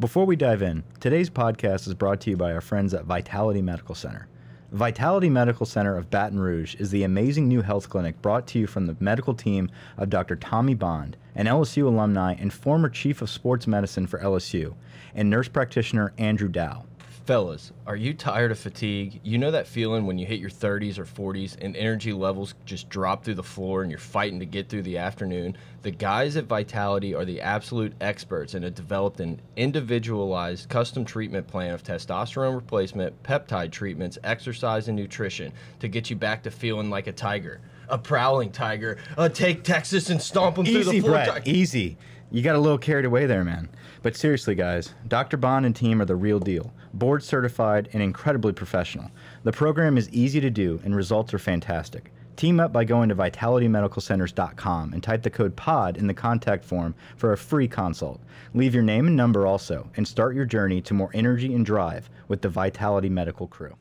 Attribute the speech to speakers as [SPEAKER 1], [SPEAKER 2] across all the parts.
[SPEAKER 1] Before we dive in, today's podcast is brought to you by our friends at Vitality Medical Center. Vitality Medical Center of Baton Rouge is the amazing new health clinic brought to you from the medical team of Dr. Tommy Bond, an LSU alumni and former chief of sports medicine for LSU, and nurse practitioner Andrew Dow.
[SPEAKER 2] Fellas, are you tired of fatigue? You know that feeling when you hit your 30s or 40s and energy levels just drop through the floor and you're fighting to get through the afternoon? The guys at Vitality are the absolute experts and have developed an individualized custom treatment plan of testosterone replacement, peptide treatments, exercise, and nutrition to get you back to feeling like a tiger. A prowling tiger. Uh, take Texas and stomp them through the floor.
[SPEAKER 1] Brett. Easy. You got a little carried away there, man. But seriously, guys, Dr. Bond and team are the real deal. Board certified and incredibly professional. The program is easy to do and results are fantastic. Team up by going to vitalitymedicalcenters.com and type the code POD in the contact form for a free consult. Leave your name and number also, and start your journey to more energy and drive with the Vitality Medical crew.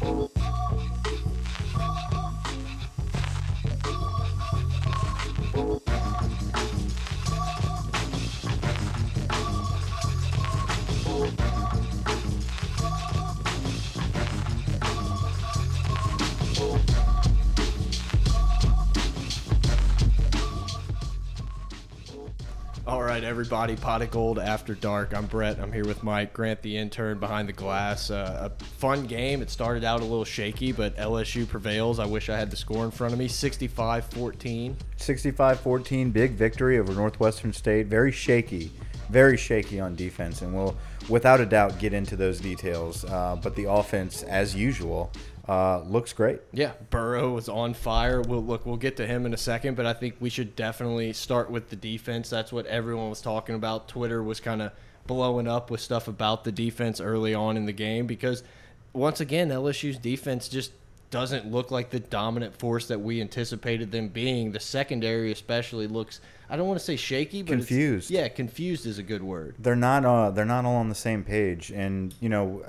[SPEAKER 2] Thank you. Right, everybody. Pot of Gold After Dark. I'm Brett. I'm here with Mike Grant, the intern behind the glass. Uh, a fun game. It started out a little shaky, but LSU prevails. I wish I had the score in front of me 65 14.
[SPEAKER 1] 65-14 big victory over Northwestern State. Very shaky, very shaky on defense, and we'll without a doubt get into those details. Uh, but the offense, as usual, uh, looks great.
[SPEAKER 2] Yeah, Burrow was on fire. We'll look. We'll get to him in a second, but I think we should definitely start with the defense. That's what everyone was talking about. Twitter was kind of blowing up with stuff about the defense early on in the game because once again, LSU's defense just doesn't look like the dominant force that we anticipated them being. The secondary, especially, looks. I don't want to say shaky, but it's-
[SPEAKER 1] Confused.
[SPEAKER 2] yeah, confused is a good word.
[SPEAKER 1] They're not. Uh, they're not all on the same page. And you know,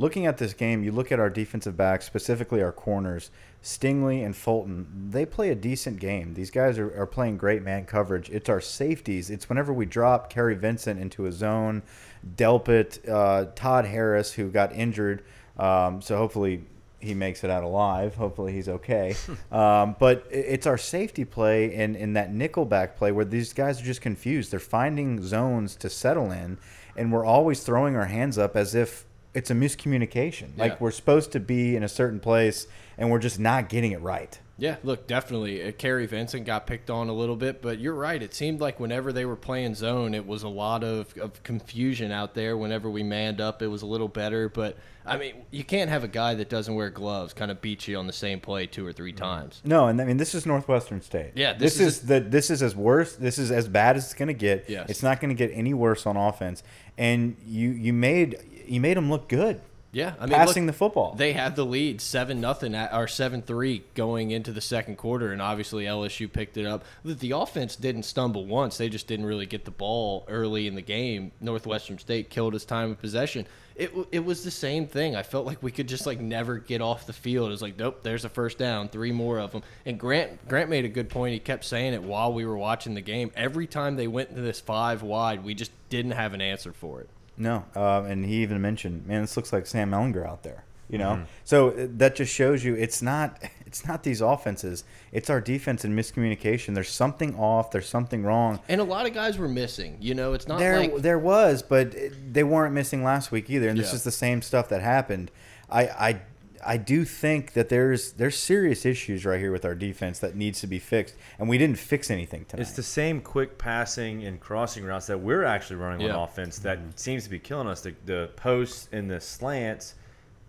[SPEAKER 1] looking at this game, you look at our defensive backs, specifically our corners, Stingley and Fulton. They play a decent game. These guys are, are playing great man coverage. It's our safeties. It's whenever we drop Kary Vincent into a zone, Delpit, uh, Todd Harris, who got injured. Um, so hopefully he makes it out alive. Hopefully he's okay. um, but it's our safety play and in that nickelback play where these guys are just confused. They're finding zones to settle in, and we're always throwing our hands up as if it's a miscommunication.
[SPEAKER 2] Yeah.
[SPEAKER 1] Like we're supposed to be in a certain place, and we're just not getting it right.
[SPEAKER 2] Yeah, look, definitely. Uh, Kary Vincent got picked on a little bit, but you're right. It seemed like whenever they were playing zone, it was a lot of, of confusion out there. Whenever we manned up, it was a little better. But, I mean, you can't have a guy that doesn't wear gloves kind of beat you on the same play two or three times.
[SPEAKER 1] No, and I mean this is Northwestern State.
[SPEAKER 2] Yeah,
[SPEAKER 1] this,
[SPEAKER 2] this
[SPEAKER 1] is,
[SPEAKER 2] is
[SPEAKER 1] the this is as worse. This is as bad as it's going to get.
[SPEAKER 2] Yes.
[SPEAKER 1] it's not going to get any worse on offense. And you you made you made them look good.
[SPEAKER 2] Yeah, I mean,
[SPEAKER 1] passing
[SPEAKER 2] look,
[SPEAKER 1] the football.
[SPEAKER 2] They had the lead seven nothing or seven three going into the second quarter, and obviously LSU picked it up. The- The offense didn't stumble once; they just didn't really get the ball early in the game. Northwestern State killed his time of possession. It it was the same thing. I felt like we could just like never get off the field. It was like, nope, there's a first down, three more of them. And Grant Grant made a good point. He kept saying it while we were watching the game. Every time they went into this five wide, we just didn't have an answer for it.
[SPEAKER 1] No, uh, and he even mentioned, man, this looks like Sam Ehlinger out there. You know,
[SPEAKER 2] Mm-hmm.
[SPEAKER 1] so uh, that just shows you it's not it's not these offenses. It's our defense and miscommunication. There's something off. There's something wrong.
[SPEAKER 2] And a lot of guys were missing. You know, it's not
[SPEAKER 1] There
[SPEAKER 2] like
[SPEAKER 1] there was, but they weren't missing last week either. And this is the same stuff that happened. I I I do think that there's there's serious issues right here with our defense that needs to be fixed, and we didn't fix anything tonight.
[SPEAKER 3] It's the same quick passing and crossing routes that we're actually running
[SPEAKER 2] Yeah.
[SPEAKER 3] on offense that seems to be killing us. The, the posts and the slants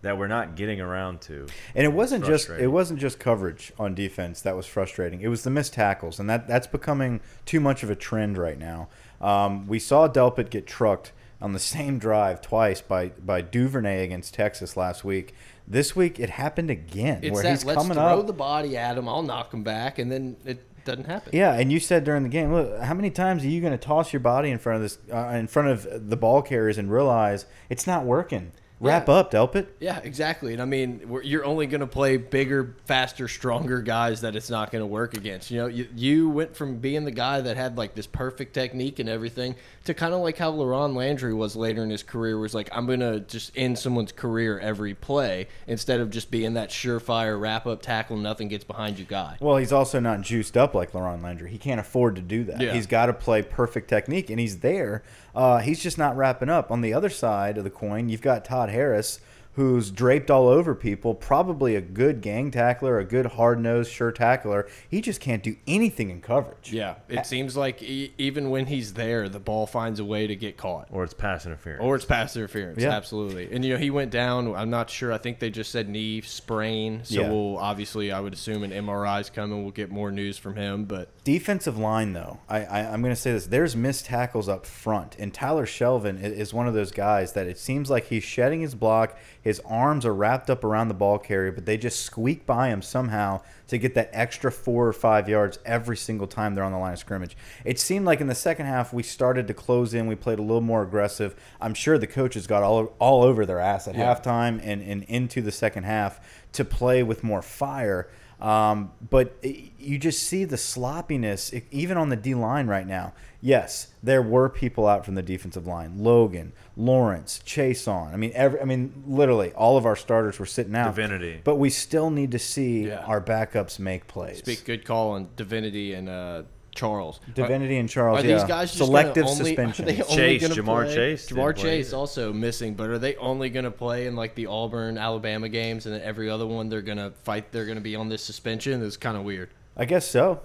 [SPEAKER 3] that we're not getting around to.
[SPEAKER 1] And it wasn't just it wasn't just coverage on defense that was frustrating. It was the missed tackles, and that that's becoming too much of a trend right now. Um, we saw Delpit get trucked on the same drive twice by by Duvernay against Texas last week. This week it happened again,
[SPEAKER 2] it's
[SPEAKER 1] where
[SPEAKER 2] that
[SPEAKER 1] he's
[SPEAKER 2] let's
[SPEAKER 1] coming
[SPEAKER 2] throw
[SPEAKER 1] up.
[SPEAKER 2] the body at him. I'll knock him back, and then it doesn't happen.
[SPEAKER 1] Yeah, and you said during the game, look, how many times are you going to toss your body in front of this, uh, in front of the ball carriers, and realize it's not working? Wrap
[SPEAKER 2] Yeah.
[SPEAKER 1] up, Delpit.
[SPEAKER 2] Yeah, exactly. And I mean, we're, you're only going to play bigger, faster, stronger guys that it's not going to work against. You know, you, you went from being the guy that had like this perfect technique and everything to kind of like how LaRon Landry was later in his career, was like, I'm going to just end someone's career every play instead of just being that surefire wrap up tackle, nothing gets behind you guy.
[SPEAKER 1] Well, he's also not juiced up like LaRon Landry. He can't afford to do that.
[SPEAKER 2] Yeah.
[SPEAKER 1] He's got to play perfect technique, and he's there. Uh, he's just not wrapping up. On the other side of the coin, you've got Todd Harris, who's draped all over people, probably a good gang tackler, a good hard nosed, sure tackler. He just can't do anything in coverage.
[SPEAKER 2] Yeah, it seems like e even when he's there, the ball finds a way to get caught.
[SPEAKER 3] Or it's pass interference.
[SPEAKER 2] Or it's pass interference,
[SPEAKER 1] Yeah.
[SPEAKER 2] absolutely. And you know, he went down. I'm not sure. I think they just said knee sprain. So
[SPEAKER 1] Yeah.
[SPEAKER 2] we'll obviously, I would assume an MRI's coming. We'll get more news from him. But
[SPEAKER 1] Defensive line, though, I, I, I'm going to say this: there's missed tackles up front, and Tyler Shelvin is one of those guys that it seems like he's shedding his block. His arms are wrapped up around the ball carrier, but they just squeak by him somehow to get that extra four or five yards every single time they're on the line of scrimmage. It seemed like in the second half we started to close in. We played a little more aggressive. I'm sure the coaches got all all over their ass at
[SPEAKER 2] Yeah.
[SPEAKER 1] halftime and, and into the second half to play with more fire. Um, but it, you just see the sloppiness, e- even on the D line right now. Yes, there were people out from the defensive line: Logan, Lawrence, Chase on. I mean, every, I mean, literally all of our starters were sitting out.
[SPEAKER 3] Divinity.
[SPEAKER 1] But we still need to see
[SPEAKER 2] Yeah.
[SPEAKER 1] our backups make plays.
[SPEAKER 2] speak good call on Divinity and uh, Charles.
[SPEAKER 1] Divinity and Charles.
[SPEAKER 2] Are
[SPEAKER 1] yeah.
[SPEAKER 2] these guys just
[SPEAKER 1] selective
[SPEAKER 2] only,
[SPEAKER 1] suspension?
[SPEAKER 2] Are they only
[SPEAKER 3] Chase, Ja'Marr
[SPEAKER 2] play?
[SPEAKER 3] Chase Ja'Marr
[SPEAKER 2] Chase
[SPEAKER 3] either.
[SPEAKER 2] also missing, but are they only going to play in like the Auburn, Alabama games, and then every other one they're going to fight? They're going to be on this suspension. It's kind of weird.
[SPEAKER 1] I guess so.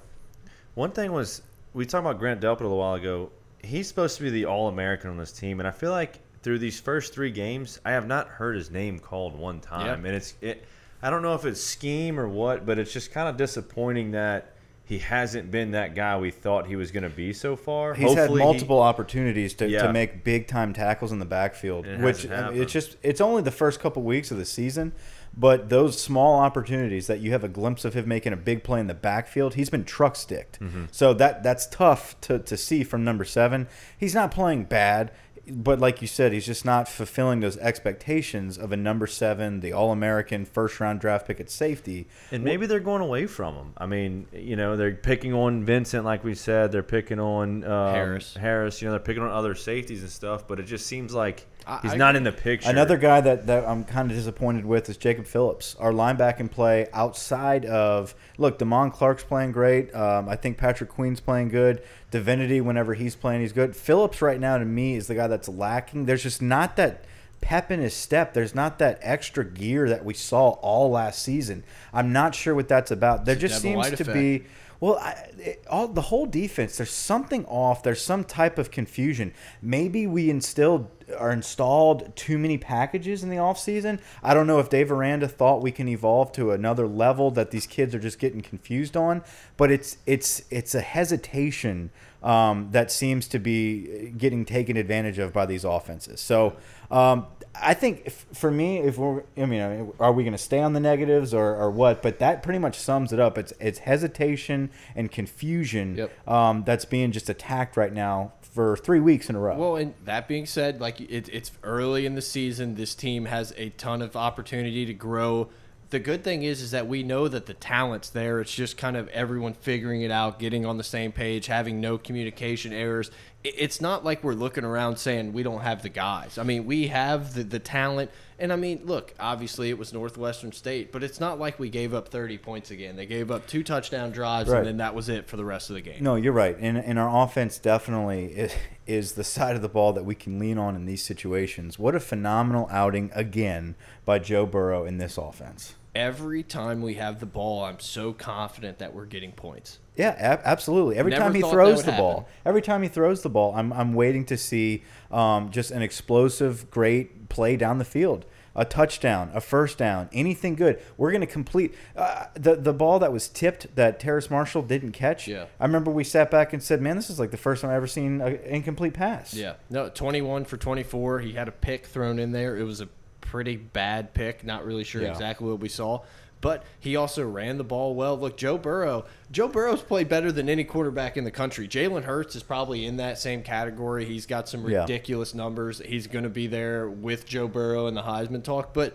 [SPEAKER 3] One thing was we talked about Grant Delpit a little while ago. He's supposed to be the All American on this team, and I feel like through these first three games, I have not heard his name called one time.
[SPEAKER 2] Yeah.
[SPEAKER 3] And it's it. I don't know if it's scheme or what, but it's just kind of disappointing that he hasn't been that guy we thought he was going to be so far.
[SPEAKER 1] He's had
[SPEAKER 3] Hopefully he-
[SPEAKER 1] multiple opportunities to,
[SPEAKER 3] Yeah.
[SPEAKER 1] to make big time tackles in the backfield,
[SPEAKER 3] It
[SPEAKER 1] which I mean, it's just it's only the first couple weeks of the season, but those small opportunities that you have a glimpse of him making a big play in the backfield, he's been truck sticked.
[SPEAKER 3] Mm-hmm.
[SPEAKER 1] So that that's tough to, to see from number seven. He's not playing bad. But like you said, he's just not fulfilling those expectations of a number seven, the All American first round draft pick at safety.
[SPEAKER 3] And maybe they're going away from him. I mean, you know, they're picking on Vincent, like we said. They're picking on um,
[SPEAKER 2] Harris.
[SPEAKER 3] Harris. You know, they're picking on other safeties and stuff. But it just seems like
[SPEAKER 2] I-
[SPEAKER 3] he's
[SPEAKER 2] I
[SPEAKER 3] not
[SPEAKER 2] agree.
[SPEAKER 3] in the picture.
[SPEAKER 1] Another guy that, that I'm kind of disappointed with is Jacob Phillips. Our linebacking play outside of look, Damone Clark's playing great. Um, I think Patrick Queen's playing good. Divinity, whenever he's playing, he's good. Phillips right now to me is the guy that's lacking. There's just not that pep in his step. There's not that extra gear that we saw all last season. I'm not sure what that's about. There
[SPEAKER 2] It's
[SPEAKER 1] just seems to
[SPEAKER 2] effect.
[SPEAKER 1] be well, I, it, all the whole defense. There's something off. There's some type of confusion. Maybe we instilled or installed too many packages in the offseason. I don't know if Dave Aranda thought we can evolve to another level that these kids are just getting confused on. But it's it's it's a hesitation um, that seems to be getting taken advantage of by these offenses. So. Um, I think if, for me, if we're, I mean, are we going to stay on the negatives or, or what? But that pretty much sums it up. It's it's hesitation and confusion
[SPEAKER 2] Yep.
[SPEAKER 1] um, that's being just attacked right now for three weeks in a row.
[SPEAKER 2] Well, and that being said, like it, it's early in the season. This team has a ton of opportunity to grow. The good thing is, is that we know that the talent's there. It's just kind of everyone figuring it out, getting on the same page, having no communication errors. It's not like we're looking around saying we don't have the guys. I mean, we have the, the talent. And I mean, look, obviously it was Northwestern State, but it's not like we gave up 30 points again. They gave up two touchdown drives,
[SPEAKER 1] Right.
[SPEAKER 2] and then that was it for the rest of the game.
[SPEAKER 1] no, you're right. And, and our offense definitely is, is the side of the ball that we can lean on in these situations. What a phenomenal outing again by Joe Burrow in this offense.
[SPEAKER 2] Every time we have the ball, I'm so confident that we're getting points.
[SPEAKER 1] Yeah, ab- absolutely. Every
[SPEAKER 2] Never
[SPEAKER 1] time he throws the ball,
[SPEAKER 2] happen.
[SPEAKER 1] every time he throws the ball, I'm I'm waiting to see um, just an explosive, great play down the field, a touchdown, a first down, anything good. We're going to complete uh, the the ball that was tipped that Terrace Marshall didn't catch.
[SPEAKER 2] Yeah.
[SPEAKER 1] I remember we sat back and said, "Man, this is like the first time I've ever seen an incomplete pass."
[SPEAKER 2] Yeah. No, 21 for 24. He had a pick thrown in there. It was a pretty bad pick. Not really sure
[SPEAKER 1] Yeah.
[SPEAKER 2] exactly what we saw. but he also ran the ball well. Look, Joe Burrow, Joe Burrow's played better than any quarterback in the country. Jalen Hurts is probably in that same category. He's got some
[SPEAKER 1] Yeah.
[SPEAKER 2] ridiculous numbers. He's going to be there with Joe Burrow in the Heisman talk, but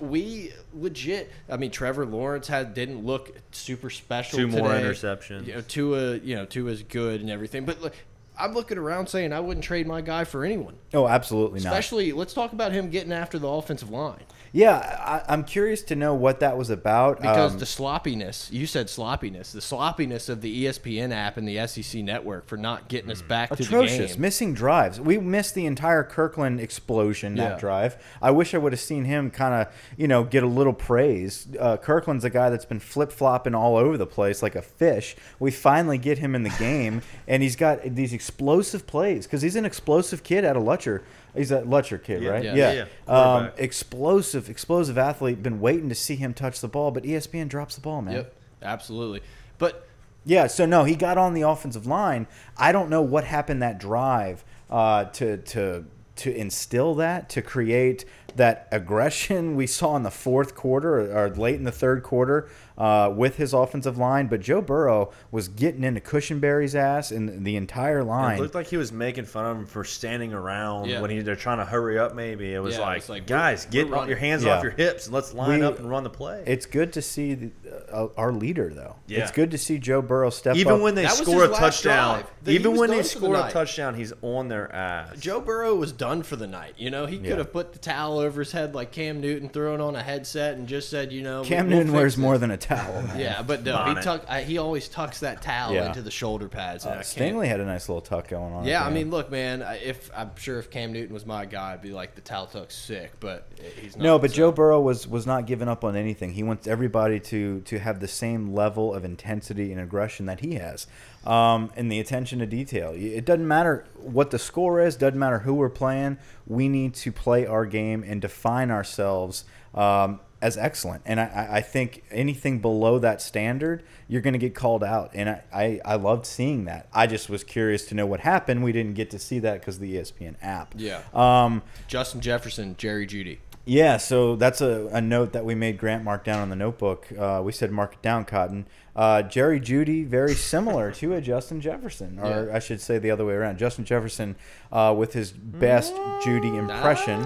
[SPEAKER 2] we legit. I mean, Trevor Lawrence had didn't look super special.
[SPEAKER 3] Two more interceptions.
[SPEAKER 2] You know, Tua, you know, Tua's good and everything, but look, I'm looking around saying I wouldn't trade my guy for anyone.
[SPEAKER 1] Oh, absolutely not.
[SPEAKER 2] Especially, let's talk about him getting after the offensive line
[SPEAKER 1] Yeah, I, I'm curious to know what that was about.
[SPEAKER 2] because
[SPEAKER 1] Um,
[SPEAKER 2] the sloppiness. You said sloppiness. The sloppiness of the E ESPN app and the SEC network for not getting us back to the
[SPEAKER 1] atrocious,
[SPEAKER 2] game.
[SPEAKER 1] missing drives. We missed the entire Kirklin explosion that
[SPEAKER 2] Yeah.
[SPEAKER 1] drive. I wish I would have seen him kind of, you know, get a little praise. Uh, Kirklin's a guy that's been flip flopping all over the place like a fish. We finally get him in the game, and he's got these explosive plays because he's an explosive kid out of Lutcher. He's a Lutcher kid,
[SPEAKER 3] Yeah,
[SPEAKER 1] right?
[SPEAKER 2] yeah,
[SPEAKER 3] yeah, yeah.
[SPEAKER 1] Um, explosive, explosive athlete. Been waiting to see him touch the ball, but E ESPN drops the ball, man.
[SPEAKER 2] Yep, absolutely. But
[SPEAKER 1] Yeah, so no, he got on the offensive line. I don't know what happened that drive uh, to to to instill that to create that aggression we saw in the fourth quarter or, or late in the third quarter uh, with his offensive line. But Joe Burrow was getting into Cushenberry's ass and the entire line.
[SPEAKER 3] It looked like he was making fun of him for standing around
[SPEAKER 2] Yeah.
[SPEAKER 3] when he, they're trying to hurry up. Maybe it was
[SPEAKER 2] Yeah,
[SPEAKER 3] like,
[SPEAKER 2] it's like,
[SPEAKER 3] guys,
[SPEAKER 2] we're-
[SPEAKER 3] get
[SPEAKER 2] we're
[SPEAKER 3] your hands
[SPEAKER 1] Yeah.
[SPEAKER 3] off your hips and let's line
[SPEAKER 1] We-
[SPEAKER 3] up and run the play.
[SPEAKER 1] it's good to see the, uh, our leader though.
[SPEAKER 3] Yeah.
[SPEAKER 1] It's good to see Joe Burrow step
[SPEAKER 3] even
[SPEAKER 1] up.
[SPEAKER 3] when they
[SPEAKER 2] That
[SPEAKER 3] score a touchdown,
[SPEAKER 2] drive. That he
[SPEAKER 3] even when
[SPEAKER 2] done
[SPEAKER 3] they
[SPEAKER 2] for the
[SPEAKER 3] score a touchdown, he's on their ass.
[SPEAKER 2] Joe Burrow was done for the night. You know, he could
[SPEAKER 1] Yeah.
[SPEAKER 2] have put the towel over his head like Cam Newton, thrown on a headset, and just said, you know,
[SPEAKER 1] Cam
[SPEAKER 2] we'll
[SPEAKER 1] Newton
[SPEAKER 2] fix
[SPEAKER 1] wears
[SPEAKER 2] it.
[SPEAKER 1] more than a towel. Man.
[SPEAKER 2] Yeah, but no, he tuck. I, he always tucks that towel
[SPEAKER 1] Yeah.
[SPEAKER 2] into the shoulder pads. and
[SPEAKER 1] Uh, Stingley had a nice little tuck going on.
[SPEAKER 2] Yeah, I mean, look, man. If I'm sure if Cam Newton was my guy, I'd be like the towel tuck's sick, but he's not.
[SPEAKER 1] No, but
[SPEAKER 2] so-
[SPEAKER 1] Joe Burrow was was not giving up on anything. He wants everybody to to have the same level of intensity and aggression that he has, um, and the attention to detail. It doesn't matter what the score is. Doesn't matter who we're playing. We need to play our game and define ourselves. Um, as excellent, and I- I, think anything below that standard, you're going to get called out. And I, I, I loved seeing that. I just was curious to know what happened. We didn't get to see that because the ESPN app.
[SPEAKER 2] Yeah.
[SPEAKER 1] Um,
[SPEAKER 2] Justin Jefferson, Jerry Jeudy.
[SPEAKER 1] Yeah, so that's a, a note that we made Grant mark down on the notebook. Uh, we said mark it down, Cotton. Uh, Jerry Jeudy, very similar to a Justin Jefferson, or
[SPEAKER 2] Yeah.
[SPEAKER 1] I should say the other way around. Justin Jefferson uh, with his best Jeudy impression.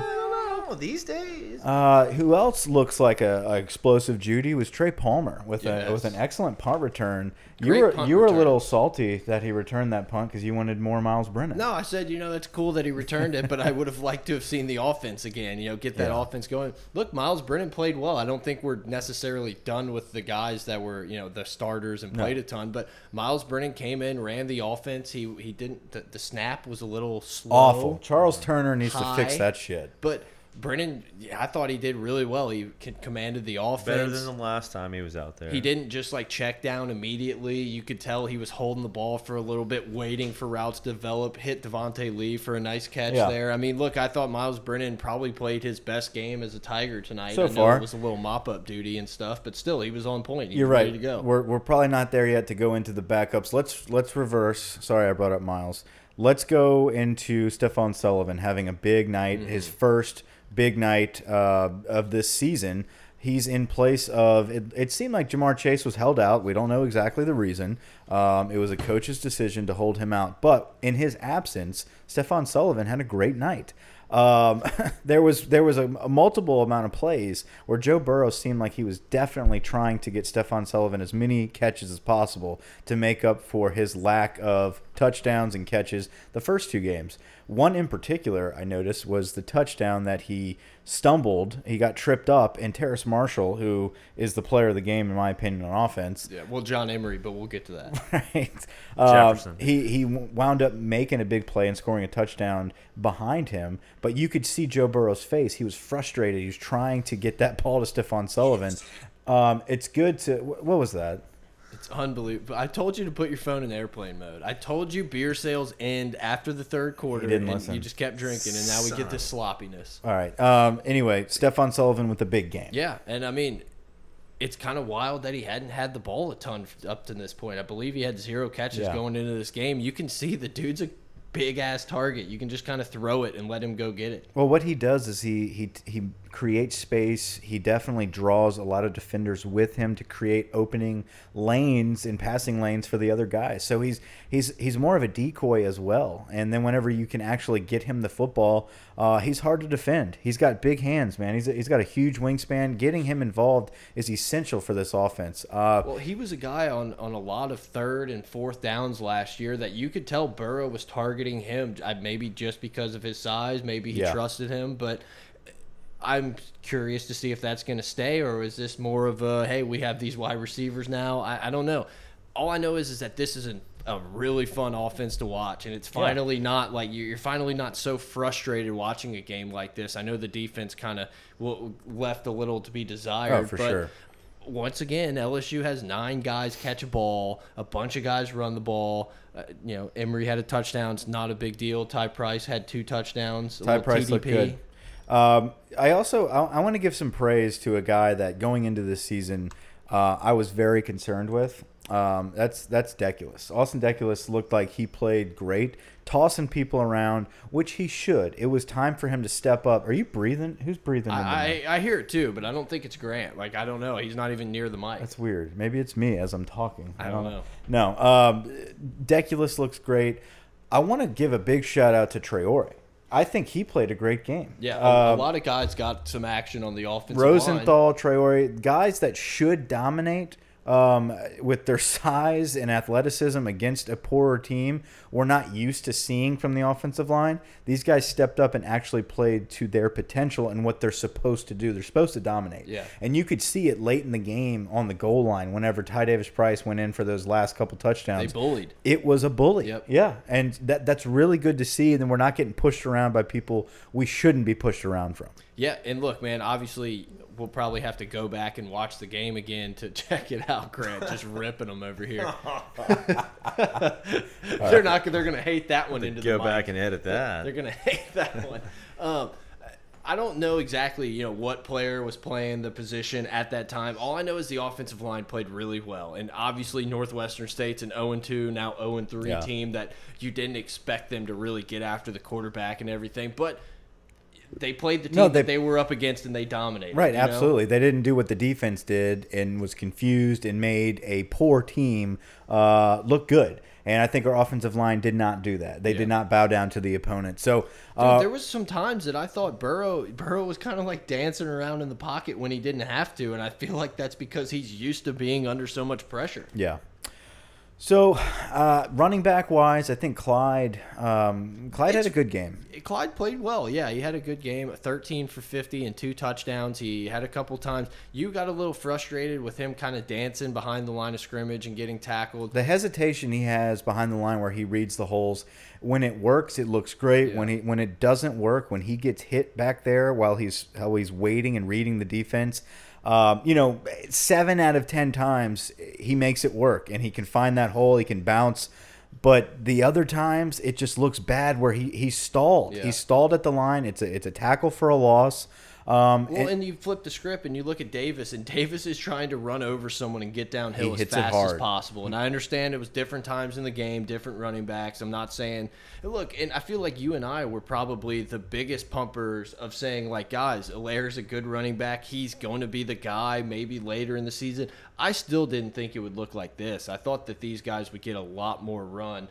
[SPEAKER 3] Know. These days,
[SPEAKER 1] Uh, who else looks like a, a explosive Jeudy was Trey Palmer with a with an excellent punt return. You
[SPEAKER 2] Great
[SPEAKER 1] were you were a little salty that he returned that punt because you wanted more Myles Brennan.
[SPEAKER 2] No, I said, you know, that's cool that he returned it, but I would have liked to have seen the offense again, you know, get that
[SPEAKER 1] Yeah.
[SPEAKER 2] offense going. Look, Myles Brennan played well. I don't think we're necessarily done with the guys that were, you know, the starters and played a ton, but Myles Brennan came in, ran the offense. He he didn't the, the snap was a little slow.
[SPEAKER 1] Awful. Charles Turner needs to fix that shit.
[SPEAKER 2] But Brennan, yeah, I thought he did really well. He commanded the offense.
[SPEAKER 3] better than the last time he was out there.
[SPEAKER 2] He didn't just like check down immediately. You could tell he was holding the ball for a little bit, waiting for routes to develop. Hit Devonta Lee for a nice catch
[SPEAKER 1] Yeah.
[SPEAKER 2] there. I mean, look, I thought Myles Brennan probably played his best game as a Tiger tonight.
[SPEAKER 1] So
[SPEAKER 2] I know
[SPEAKER 1] far.
[SPEAKER 2] it was a little mop up duty and stuff, but still, he was on point. He
[SPEAKER 1] You're
[SPEAKER 2] was
[SPEAKER 1] right.
[SPEAKER 2] ready to go.
[SPEAKER 1] We're, we're probably not there yet to go into the backups. Let's let's reverse. Sorry, I brought up Myles. Let's go into Stephon Sullivan having a big night,
[SPEAKER 2] Mm-hmm.
[SPEAKER 1] his first big night uh, of this season. He's in place of. It, it seemed like Ja'Marr Chase was held out. We don't know exactly the reason. Um, it was a coach's decision to hold him out. But in his absence, Stephon Sullivan had a great night. Um, there was there was a, a multiple amount of plays where Joe Burrow seemed like he was definitely trying to get Stephon Sullivan as many catches as possible to make up for his lack of touchdowns and catches the first two games. One in particular I noticed was the touchdown that he stumbled, he got tripped up, and Terrace Marshall, who is the player of the game in my opinion on offense,
[SPEAKER 2] yeah, well, John Emery, but we'll get to that.
[SPEAKER 1] right? Uh, he he wound up making a big play and scoring a touchdown behind him, but you could see Joe Burrow's face. He was frustrated. He was trying to get that ball to Stephon Sullivan. Um, it's good to what was that?
[SPEAKER 2] It's unbelievable. I told you to put your phone in airplane mode. I told you beer sales end after the third quarter,
[SPEAKER 1] didn't
[SPEAKER 2] and
[SPEAKER 1] listen.
[SPEAKER 2] you just kept drinking, and now we get this sloppiness.
[SPEAKER 1] All right. Um, anyway, Stephon Sullivan with the big game.
[SPEAKER 2] Yeah, and I mean, it's kind of wild that he hadn't had the ball a ton up to this point. I believe he had zero catches
[SPEAKER 1] Yeah.
[SPEAKER 2] going into this game. You can see the dude's a big ass target. You can just kind of throw it and let him go get it.
[SPEAKER 1] Well, what he does is he he he creates space. He definitely draws a lot of defenders with him to create opening lanes and passing lanes for the other guys. So he's he's he's more of a decoy as well. And then whenever you can actually get him the football, uh, he's hard to defend. He's got big hands, man. He's he's got a huge wingspan. Getting him involved is essential for this offense. Uh,
[SPEAKER 2] Well, he was a guy on, on a lot of third and fourth downs last year that you could tell Burrow was targeting him. uh, Maybe just because of his size, maybe he
[SPEAKER 1] Yeah.
[SPEAKER 2] trusted him. But I'm curious to see if that's going to stay, or is this more of a hey, we have these wide receivers now? I, I don't know. All I know is is that this is an, a really fun offense to watch, and it's finally not like you're you're finally not so frustrated watching a game like this. I know the defense kind of left a little to be desired,
[SPEAKER 1] Oh, for
[SPEAKER 2] but
[SPEAKER 1] sure.
[SPEAKER 2] once again, LSU has nine guys catch a ball, a bunch of guys run the ball. Uh, you know, Emery had a touchdown. It's not a big deal. Ty Price had two touchdowns.
[SPEAKER 1] Ty Price
[SPEAKER 2] TDP.
[SPEAKER 1] looked good. Um, I also I, I want to give some praise to a guy that going into this season uh, I was very concerned with. Um, that's that's Deculus. Austin Deculus looked like he played great, tossing people around, which he should. It was time for him to step up. Are you breathing? Who's breathing? in the mic?
[SPEAKER 2] I, I I hear it too, but I don't think it's Grant. Like I don't know. He's not even near the mic.
[SPEAKER 1] That's weird. Maybe it's me as I'm talking.
[SPEAKER 2] I don't know.
[SPEAKER 1] No, um, Deculus looks great. I want to give a big shout out to Traore. I think he played a great game.
[SPEAKER 2] yeah, a, a
[SPEAKER 1] Um,
[SPEAKER 2] lot of guys got some action on the offensive line.
[SPEAKER 1] Rosenthal, Traore, guys that should dominate um, with their size and athleticism against a poorer team, we're not used to seeing from the offensive line. These guys stepped up and actually played to their potential and what they're supposed to do. They're supposed to dominate.
[SPEAKER 2] Yeah.
[SPEAKER 1] And you could see it late in the game on the goal line whenever Ty Davis Price went in for those last couple touchdowns.
[SPEAKER 2] They bullied.
[SPEAKER 1] It was a bully.
[SPEAKER 2] Yep.
[SPEAKER 1] Yeah, and that that's really good to see. And then we're not getting pushed around by people we shouldn't be pushed around from.
[SPEAKER 2] Yeah, and look, man. Obviously, we'll probably have to go back and watch the game again to check it out. Grant just ripping them over here. they're not. They're gonna hate that one into
[SPEAKER 3] Go
[SPEAKER 2] the mic.
[SPEAKER 3] back and edit that.
[SPEAKER 2] They're gonna hate that one. Um, I don't know exactly, you know, what player was playing the position at that time. All I know is the offensive line played really well, and obviously Northwestern State's an 0 2 now 0 3
[SPEAKER 1] Yeah.
[SPEAKER 2] team that you didn't expect them to really get after the quarterback and everything, but. They played the team
[SPEAKER 1] No,
[SPEAKER 2] that
[SPEAKER 1] they-
[SPEAKER 2] they were up against, and they dominated.
[SPEAKER 1] Right,
[SPEAKER 2] you know?
[SPEAKER 1] absolutely. They didn't do what the defense did and was confused and made a poor team uh, look good. And I think our offensive line did not do that. They
[SPEAKER 2] Yeah.
[SPEAKER 1] did not bow down to the opponent. So,
[SPEAKER 2] Dude,
[SPEAKER 1] uh,
[SPEAKER 2] there was some times that I thought Burrow Burrow was kind of like dancing around in the pocket when he didn't have to, and I feel like that's because he's used to being under so much pressure.
[SPEAKER 1] yeah. So, uh, running back wise, I think Clyde um, Clyde had a good game.
[SPEAKER 2] Clyde played well. Yeah, he had a good game. 13 for 50 and two touchdowns. He had a couple times. You got a little frustrated with him kind of dancing behind the line of scrimmage and getting tackled.
[SPEAKER 1] The hesitation he has behind the line where he reads the holes, when it works, it looks great. When he when it doesn't work, when he gets hit back there while he's while he's waiting and reading the defense, um, you know, seven out of ten times he makes it work and he can find that hole. He can bounce. But the other times it just looks bad where he, he stalled.
[SPEAKER 2] Yeah.
[SPEAKER 1] He stalled at the line. It's a it's a tackle for a loss. Um,
[SPEAKER 2] Well,
[SPEAKER 1] and-
[SPEAKER 2] and you flip the script and you look at Davis, and Davis is trying to run over someone and get downhill as fast as possible. And I understand it was different times in the game, different running backs. I'm not saying, look, and I feel like you and I were probably the biggest pumpers of saying, like, guys, Helaire's a good running back. He's going to be the guy maybe later in the season. I still didn't think it would look like this. I thought that these guys would get a lot more run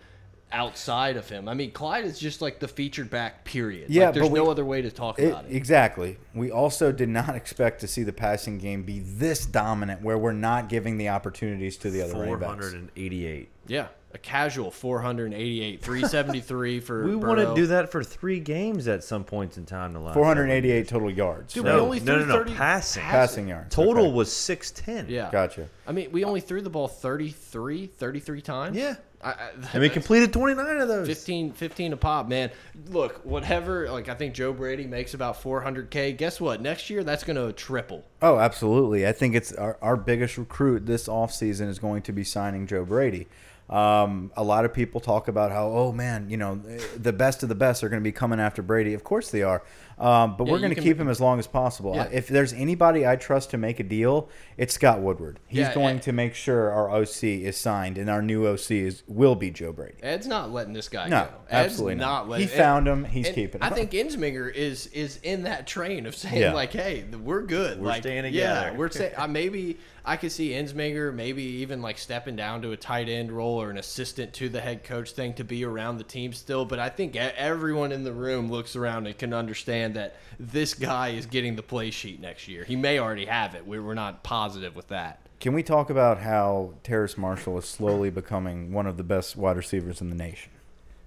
[SPEAKER 2] outside of him. I mean, Clyde is just like the featured back, period.
[SPEAKER 1] Yeah,
[SPEAKER 2] like, there's
[SPEAKER 1] we-
[SPEAKER 2] no other way to talk
[SPEAKER 1] It-
[SPEAKER 2] about it.
[SPEAKER 1] Exactly. We also did not expect to see the passing game be this dominant, where we're not giving the opportunities to the other running backs.
[SPEAKER 3] 488.
[SPEAKER 2] Yeah, a casual 488, 373 for.
[SPEAKER 3] We want to do that for three games at some points in time. The last
[SPEAKER 1] 488 total yards.
[SPEAKER 2] Dude,
[SPEAKER 1] right?
[SPEAKER 2] we
[SPEAKER 3] No,
[SPEAKER 2] only
[SPEAKER 3] no,
[SPEAKER 2] threw
[SPEAKER 3] no, no,
[SPEAKER 2] 30
[SPEAKER 3] passing.
[SPEAKER 1] passing yards.
[SPEAKER 3] Total
[SPEAKER 1] Okay.
[SPEAKER 3] was 610.
[SPEAKER 2] Yeah,
[SPEAKER 1] Gotcha.
[SPEAKER 2] I mean, we only threw the ball 33, 33 times.
[SPEAKER 3] Yeah.
[SPEAKER 2] I, I,
[SPEAKER 3] And we completed 29 of those.
[SPEAKER 2] 15, 15 a pop, man. Look, whatever. Like I think Joe Brady makes about 400k. Guess what? Next year, that's going to triple.
[SPEAKER 1] Oh, absolutely. I think it's our, our biggest recruit this offseason is going to be signing Joe Brady. Um, a lot of people talk about how, oh man, you know, the best of the best are going to be coming after Brady. Of course they are. Um, but
[SPEAKER 2] Yeah,
[SPEAKER 1] we're going to keep him as long as possible.
[SPEAKER 2] Yeah.
[SPEAKER 1] If there's anybody I trust to make a deal, it's Scott Woodward. He's
[SPEAKER 2] Yeah,
[SPEAKER 1] going
[SPEAKER 2] and-
[SPEAKER 1] to make sure our OC is signed, and our new OC is will be Joe Brady.
[SPEAKER 2] Ed's not letting this guy
[SPEAKER 1] No,
[SPEAKER 2] go. Ed's
[SPEAKER 1] absolutely not.
[SPEAKER 2] not. letting.
[SPEAKER 1] He found him, he's
[SPEAKER 2] and
[SPEAKER 1] keeping
[SPEAKER 2] I think Ensminger is is in that train of saying
[SPEAKER 1] Yeah.
[SPEAKER 2] like, "Hey, we're good.
[SPEAKER 3] We're
[SPEAKER 2] like,
[SPEAKER 3] staying
[SPEAKER 2] Yeah, we're saying uh, maybe I could see Ensminger maybe even like stepping down to a tight end role or an assistant to the head coach thing to be around the team still. But I think everyone in the room looks around and can understand that this guy is getting the play sheet next year. He may already have it. We- We're not positive with that.
[SPEAKER 1] Can we talk about how Terrace Marshall is slowly becoming one of the best wide receivers in the nation?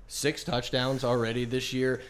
[SPEAKER 2] Six touchdowns already this year.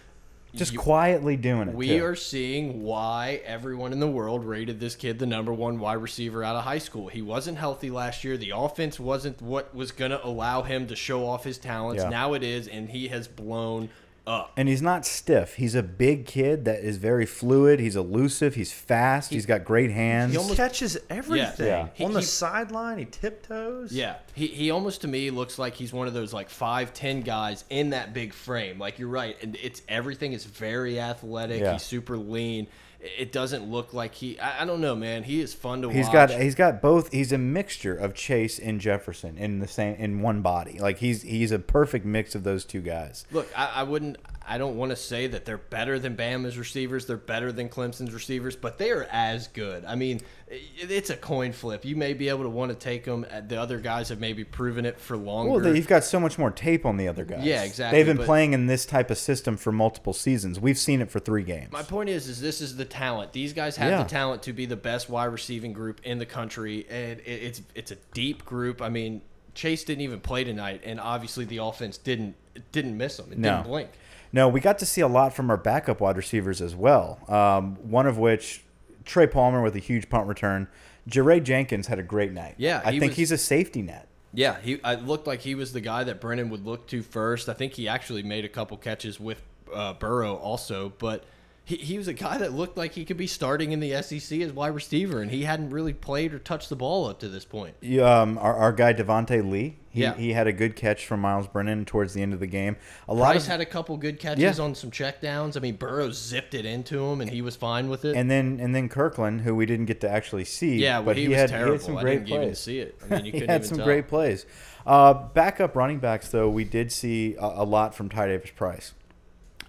[SPEAKER 1] Just
[SPEAKER 2] You-
[SPEAKER 1] quietly doing it.
[SPEAKER 2] We
[SPEAKER 1] too.
[SPEAKER 2] are seeing why everyone in the world rated this kid the number one wide receiver out of high school. He wasn't healthy last year. The offense wasn't what was going to allow him to show off his talents.
[SPEAKER 1] Yeah.
[SPEAKER 2] Now it is, and he has blown up.
[SPEAKER 1] And he's not stiff. He's a big kid that is very fluid. He's elusive. He's fast. he's got great hands.
[SPEAKER 3] He
[SPEAKER 2] almost-
[SPEAKER 3] catches everything.
[SPEAKER 1] Yeah.
[SPEAKER 2] He-
[SPEAKER 3] On the
[SPEAKER 2] he-
[SPEAKER 3] sideline, he tiptoes.
[SPEAKER 2] Yeah, he, he almost to me looks like he's one of those like five ten guys in that big frame. Like you're right, and it's everything is very athletic.
[SPEAKER 1] Yeah.
[SPEAKER 2] He's super lean. It doesn't look like he. I, I don't know, man. He is fun to
[SPEAKER 1] He's
[SPEAKER 2] watch.
[SPEAKER 1] got he's got both. He's a mixture of Chase and Jefferson in the same in one body. Like he's he's a perfect mix of those two guys.
[SPEAKER 2] Look, I, I wouldn't. I don't want to say that they're better than Bama's receivers. They're better than Clemson's receivers, but they are as good. I mean, it's a coin flip. You may be able to want to take them. Uh, the other guys have maybe proven it for longer.
[SPEAKER 1] Well, they've got so much more tape on the other guys.
[SPEAKER 2] Yeah, exactly,
[SPEAKER 1] They've been playing in this type of system for multiple seasons. We've seen it for three games.
[SPEAKER 2] My point is, is this is the talent. These guys have
[SPEAKER 1] Yeah.
[SPEAKER 2] the talent to be the best wide receiving group in the country, and it's it's a deep group. I mean, Chase didn't even play tonight, and obviously the offense didn't didn't miss him. It
[SPEAKER 1] No.
[SPEAKER 2] didn't blink.
[SPEAKER 1] No, we got to see a lot from our backup wide receivers as well. Um, one of which, Trey Palmer with a huge punt return. Jaray Jenkins had a great night.
[SPEAKER 2] Yeah,
[SPEAKER 1] I
[SPEAKER 2] he
[SPEAKER 1] think
[SPEAKER 2] was-
[SPEAKER 1] he's a safety net.
[SPEAKER 2] Yeah, he I looked like he was the guy that Brennan would look to first. I think he actually made a couple catches with uh, Burrow also, but he, he was a guy that looked like he could be starting in the SEC as wide receiver, and he hadn't really played or touched the ball up to this point.
[SPEAKER 1] You, Um, our, our guy Devonta Lee, he,
[SPEAKER 2] Yeah.
[SPEAKER 1] he had a good catch from Myles Brennan towards the end of the game. A lot
[SPEAKER 2] Price
[SPEAKER 1] of,
[SPEAKER 2] had a couple good catches
[SPEAKER 1] Yeah.
[SPEAKER 2] on some checkdowns. I mean, Burrow zipped it into him, and he was fine with it.
[SPEAKER 1] and then and then Kirklin, who we didn't get to actually see.
[SPEAKER 2] yeah, well,
[SPEAKER 1] but
[SPEAKER 2] he,
[SPEAKER 1] he,
[SPEAKER 2] was
[SPEAKER 1] had,
[SPEAKER 2] terrible.
[SPEAKER 1] he had some great plays.
[SPEAKER 2] see it. I mean, you
[SPEAKER 1] he had some
[SPEAKER 2] tell.
[SPEAKER 1] great plays. Uh, backup running backs, though, we did see a, a lot from Ty Davis Price.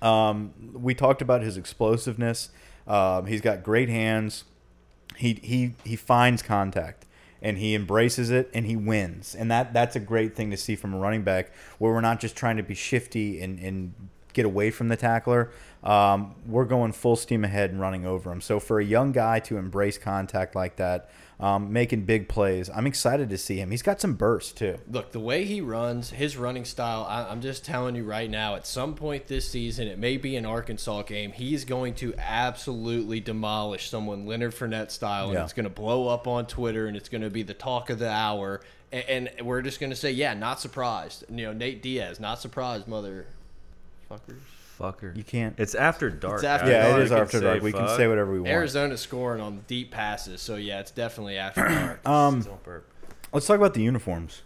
[SPEAKER 1] Um, we talked about his explosiveness. Um, he's got great hands. He he he finds contact and he embraces it and he wins. And that that's a great thing to see from a running back where we're not just trying to be shifty and, and get away from the tackler. Um, we're going full steam ahead and running over him. So for a young guy to embrace contact like that, um, making big plays, I'm excited to see him. He's got some burst too.
[SPEAKER 2] Look, the way he runs, his running style, I, I'm just telling you right now, at some point this season, it may be an Arkansas game, he's going to absolutely demolish someone Leonard Fournette style, and
[SPEAKER 1] Yeah.
[SPEAKER 2] it's going to blow up on Twitter, and it's going to be the talk of the hour. And, and we're just going to say, yeah, not surprised. You know, Nate Diaz, not surprised, motherfuckers.
[SPEAKER 3] Fucker.
[SPEAKER 1] You can't.
[SPEAKER 3] It's after dark.
[SPEAKER 2] It's after
[SPEAKER 1] yeah,
[SPEAKER 2] dark.
[SPEAKER 1] it is
[SPEAKER 3] We can
[SPEAKER 1] after dark.
[SPEAKER 3] say
[SPEAKER 1] We can say whatever we want.
[SPEAKER 2] Arizona scoring on deep passes, so yeah, it's definitely after dark.
[SPEAKER 1] Um, let's talk about the uniforms.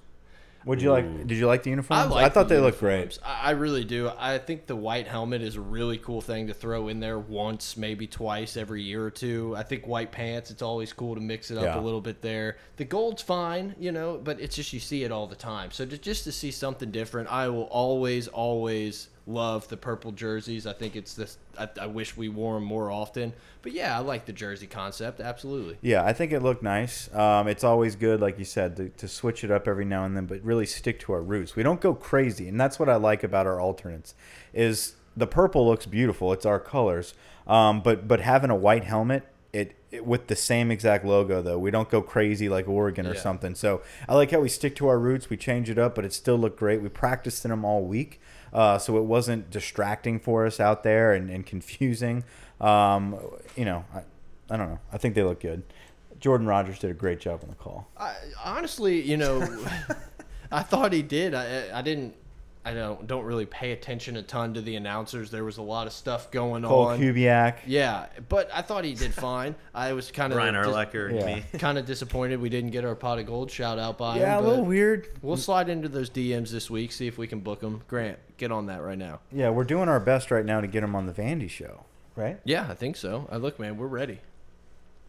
[SPEAKER 1] Would you like? Did you like the uniforms?
[SPEAKER 2] I, like
[SPEAKER 1] thought
[SPEAKER 2] the
[SPEAKER 1] they looked great.
[SPEAKER 2] I I really do. I think the white helmet is a really cool thing to throw in there once, maybe twice every year or two. I think white pants, it's always cool to mix it up
[SPEAKER 1] Yeah.
[SPEAKER 2] a little bit there. The gold's fine, you know, but it's just you see it all the time. So to, just to see something different, I will always, always love the purple jerseys. I think it's this. I, I wish we wore them more often. But yeah, I like the jersey concept. Absolutely.
[SPEAKER 1] Yeah, I think it looked nice. Um, it's always good, like you said, to, to switch it up every now and then, but really stick to our roots. We don't go crazy, and that's what I like about our alternates. Is the purple looks beautiful? It's our colors, um, but but having a white helmet, it, it with the same exact logo though. We don't go crazy like Oregon or
[SPEAKER 2] Yeah.
[SPEAKER 1] something. So I like how we stick to our roots. We change it up, but it still looked great. We practiced in them all week. Uh, so it wasn't distracting for us out there and, and confusing. Um, you know, I, I don't know. I think they look good. Jordan Rodgers did a great job on the call.
[SPEAKER 2] I, honestly, you know, I thought he did. I, I didn't. I don't don't really pay attention a ton to the announcers. There was a lot of stuff going
[SPEAKER 1] Cole
[SPEAKER 2] on.
[SPEAKER 1] Kubiak.
[SPEAKER 2] Yeah, but I thought he did fine. I was kind of
[SPEAKER 3] Brian Urlacher and
[SPEAKER 1] Yeah.
[SPEAKER 3] me.
[SPEAKER 2] kind of disappointed we didn't get our pot of gold shout out by
[SPEAKER 1] Yeah, a little weird.
[SPEAKER 2] We'll slide into those DMs this week, see if we can book them. Grant, get on that right now.
[SPEAKER 1] Yeah, we're doing our best right now to get him on the Vandy show. right?
[SPEAKER 2] Yeah, I think so. I look, man, we're ready.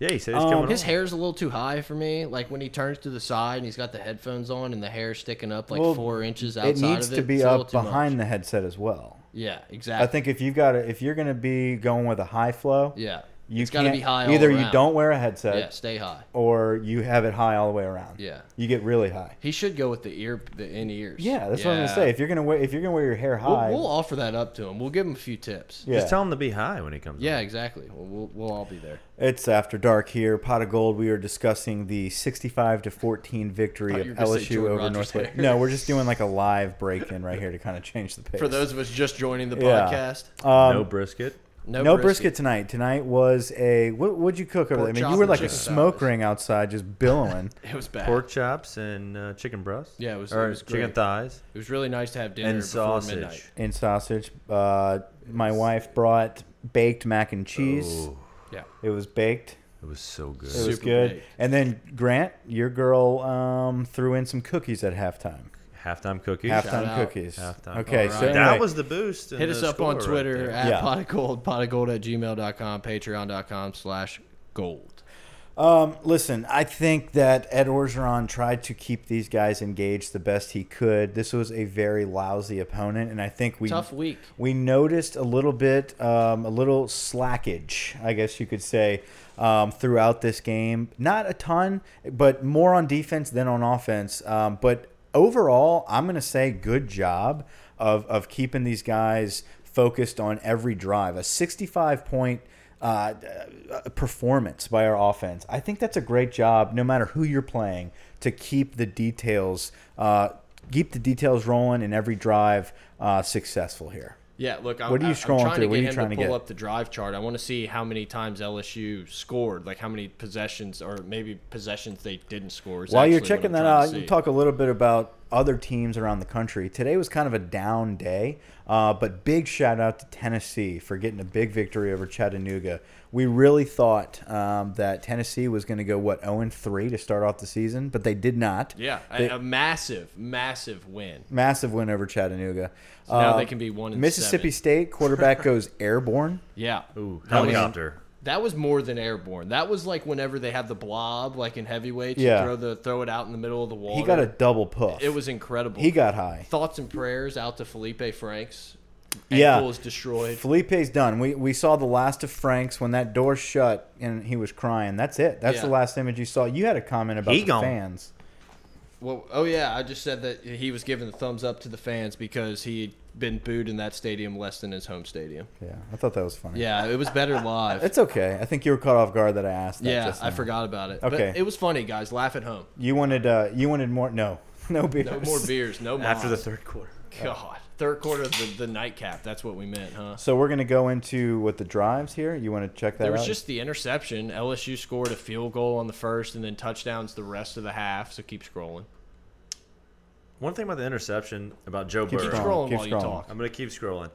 [SPEAKER 3] Yeah, he said he's
[SPEAKER 1] Um,
[SPEAKER 3] coming.
[SPEAKER 2] His
[SPEAKER 3] on.
[SPEAKER 2] hair's a little too high for me. Like when he turns to the side and he's got the headphones on and the hair sticking up like
[SPEAKER 1] Well,
[SPEAKER 2] four inches outside
[SPEAKER 1] It needs
[SPEAKER 2] of it.
[SPEAKER 1] to be
[SPEAKER 2] it's a little
[SPEAKER 1] up behind
[SPEAKER 2] much.
[SPEAKER 1] the headset as well.
[SPEAKER 2] Yeah, exactly.
[SPEAKER 1] I think if you've got to, if you're going to be going with a high flow,
[SPEAKER 2] Yeah,
[SPEAKER 1] you
[SPEAKER 2] it's got to be high. all
[SPEAKER 1] Either you don't wear a headset,
[SPEAKER 2] Yeah, stay high.
[SPEAKER 1] or you have it high all the way around.
[SPEAKER 2] Yeah.
[SPEAKER 1] you get really high.
[SPEAKER 2] He should go with the ear, the in ears.
[SPEAKER 1] Yeah, that's what I'm gonna say. If you're gonna wear, if you're gonna wear your hair
[SPEAKER 2] We'll,
[SPEAKER 1] high,
[SPEAKER 2] we'll offer that up to him. We'll give him a few tips.
[SPEAKER 1] yeah,
[SPEAKER 3] Just tell him to be high when he comes.
[SPEAKER 2] Yeah,
[SPEAKER 3] on.
[SPEAKER 2] exactly. We'll, we'll, we'll all be there.
[SPEAKER 1] It's after dark here. Pot of gold. We are discussing the 65 to 14 victory
[SPEAKER 2] Thought
[SPEAKER 1] of
[SPEAKER 2] you were gonna say
[SPEAKER 1] LSU over
[SPEAKER 2] Rogers
[SPEAKER 1] Northwest. No, we're just doing like a live break in right here to kind of change the pace.
[SPEAKER 2] For those of us just joining the
[SPEAKER 1] Yeah.
[SPEAKER 2] podcast,
[SPEAKER 1] um,
[SPEAKER 3] no brisket.
[SPEAKER 2] No,
[SPEAKER 1] no, brisket. tonight. Tonight was a what? What'd you cook over there? I mean, you were like a smoke
[SPEAKER 2] thighs.
[SPEAKER 1] ring outside, just billowing.
[SPEAKER 2] It was bad.
[SPEAKER 3] Pork chops and uh, chicken breast.
[SPEAKER 2] Yeah, it was-
[SPEAKER 3] Or
[SPEAKER 2] it was
[SPEAKER 3] chicken
[SPEAKER 2] great.
[SPEAKER 3] thighs
[SPEAKER 2] It was really nice to have dinner
[SPEAKER 3] and
[SPEAKER 2] before
[SPEAKER 3] sausage.
[SPEAKER 2] midnight.
[SPEAKER 1] in sausage. Uh, my wife brought baked mac and cheese.
[SPEAKER 3] Ooh,
[SPEAKER 2] Yeah.
[SPEAKER 1] It was baked.
[SPEAKER 3] it was so good.
[SPEAKER 1] It was
[SPEAKER 2] Super
[SPEAKER 1] good.
[SPEAKER 2] baked.
[SPEAKER 1] And then Grant, your girl, um, threw in some cookies at halftime.
[SPEAKER 3] Halftime cookies.
[SPEAKER 1] Halftime
[SPEAKER 2] out.
[SPEAKER 1] cookies.
[SPEAKER 3] Halftime.
[SPEAKER 1] Okay,
[SPEAKER 2] All
[SPEAKER 1] so anyway,
[SPEAKER 3] That was the boost.
[SPEAKER 2] Hit
[SPEAKER 3] the
[SPEAKER 2] us up on Twitter
[SPEAKER 3] there.
[SPEAKER 2] at
[SPEAKER 1] Yeah.
[SPEAKER 2] pot of gold, pot of gold at gmail.com, patreon.com slash gold.
[SPEAKER 1] Um, listen, I think that Ed Orgeron tried to keep these guys engaged the best he could. This was a very lousy opponent, and I think we
[SPEAKER 2] Tough week.
[SPEAKER 1] we noticed a little bit, um, a little slackage, I guess you could say, um, throughout this game. Not a ton, but more on defense than on offense. Um, but overall, I'm going to say good job of, of keeping these guys focused on every drive. A 65 point uh, uh, performance by our offense. I think that's a great job, no matter who you're playing, to keep the details. Uh, Keep the details rolling in every drive uh, successful here.
[SPEAKER 2] Yeah, look, I'm,
[SPEAKER 1] What are you
[SPEAKER 2] I'm trying
[SPEAKER 1] through?
[SPEAKER 2] to get him
[SPEAKER 1] trying
[SPEAKER 2] to
[SPEAKER 1] to
[SPEAKER 2] pull
[SPEAKER 1] get?
[SPEAKER 2] up the drive chart. I want to see how many times LSU scored, like how many possessions or maybe possessions they didn't score.
[SPEAKER 1] While you're checking that out, you talk a little bit about other teams around the country. Today was kind of a down day, uh, but big shout out to Tennessee for getting a big victory over Chattanooga. We really thought um, that Tennessee was going to go what 0 3 to start off the season, but they did not.
[SPEAKER 2] Yeah, a-
[SPEAKER 1] They-
[SPEAKER 2] a, massive, massive win.
[SPEAKER 1] massive win over Chattanooga.
[SPEAKER 2] So now
[SPEAKER 1] Uh,
[SPEAKER 2] they can be one
[SPEAKER 1] Mississippi
[SPEAKER 2] seven.
[SPEAKER 1] State quarterback goes airborne.
[SPEAKER 2] Yeah,
[SPEAKER 3] Ooh, helicopter.
[SPEAKER 2] That was more than airborne. That was like whenever they have the blob, like in heavyweights,
[SPEAKER 1] Yeah.
[SPEAKER 2] throw the throw it out in the middle of the wall.
[SPEAKER 1] He got a double puff.
[SPEAKER 2] It was incredible.
[SPEAKER 1] he got high.
[SPEAKER 2] thoughts and prayers out to Felipe Franks.
[SPEAKER 1] Yeah.
[SPEAKER 2] Ankle is destroyed.
[SPEAKER 1] Felipe's done. We we saw the last of Franks when that door shut and he was crying. That's it. That's the last image you saw. You had a comment about
[SPEAKER 3] He
[SPEAKER 1] the
[SPEAKER 3] gone.
[SPEAKER 1] fans.
[SPEAKER 2] Well, oh yeah, I just said that he was giving the thumbs up to the fans because he'd been booed in that stadium less than his home stadium.
[SPEAKER 1] Yeah, I thought that was funny.
[SPEAKER 2] Yeah, it was better live.
[SPEAKER 1] It's okay. I think you were caught off guard that I asked that.
[SPEAKER 2] yeah,
[SPEAKER 1] just
[SPEAKER 2] I forgot about it.
[SPEAKER 1] Okay.
[SPEAKER 2] But it was funny, guys. Laugh at home.
[SPEAKER 1] You wanted uh you wanted more no. No beers.
[SPEAKER 2] No more beers. No more.
[SPEAKER 3] After the third quarter.
[SPEAKER 2] God. Third quarter of the, the nightcap. That's what we meant, huh?
[SPEAKER 1] So we're gonna go into what the drives here. You want to check that
[SPEAKER 2] There was
[SPEAKER 1] out?
[SPEAKER 2] just the interception. LSU scored a field goal on the first and then touchdowns the rest of the half. So keep scrolling.
[SPEAKER 3] One thing about the interception about Joe
[SPEAKER 1] Keep
[SPEAKER 2] Keep
[SPEAKER 3] Burrow.
[SPEAKER 1] scrolling.
[SPEAKER 2] scrolling
[SPEAKER 1] keep
[SPEAKER 2] while you
[SPEAKER 1] scrolling.
[SPEAKER 2] talk.
[SPEAKER 3] I'm gonna keep scrolling.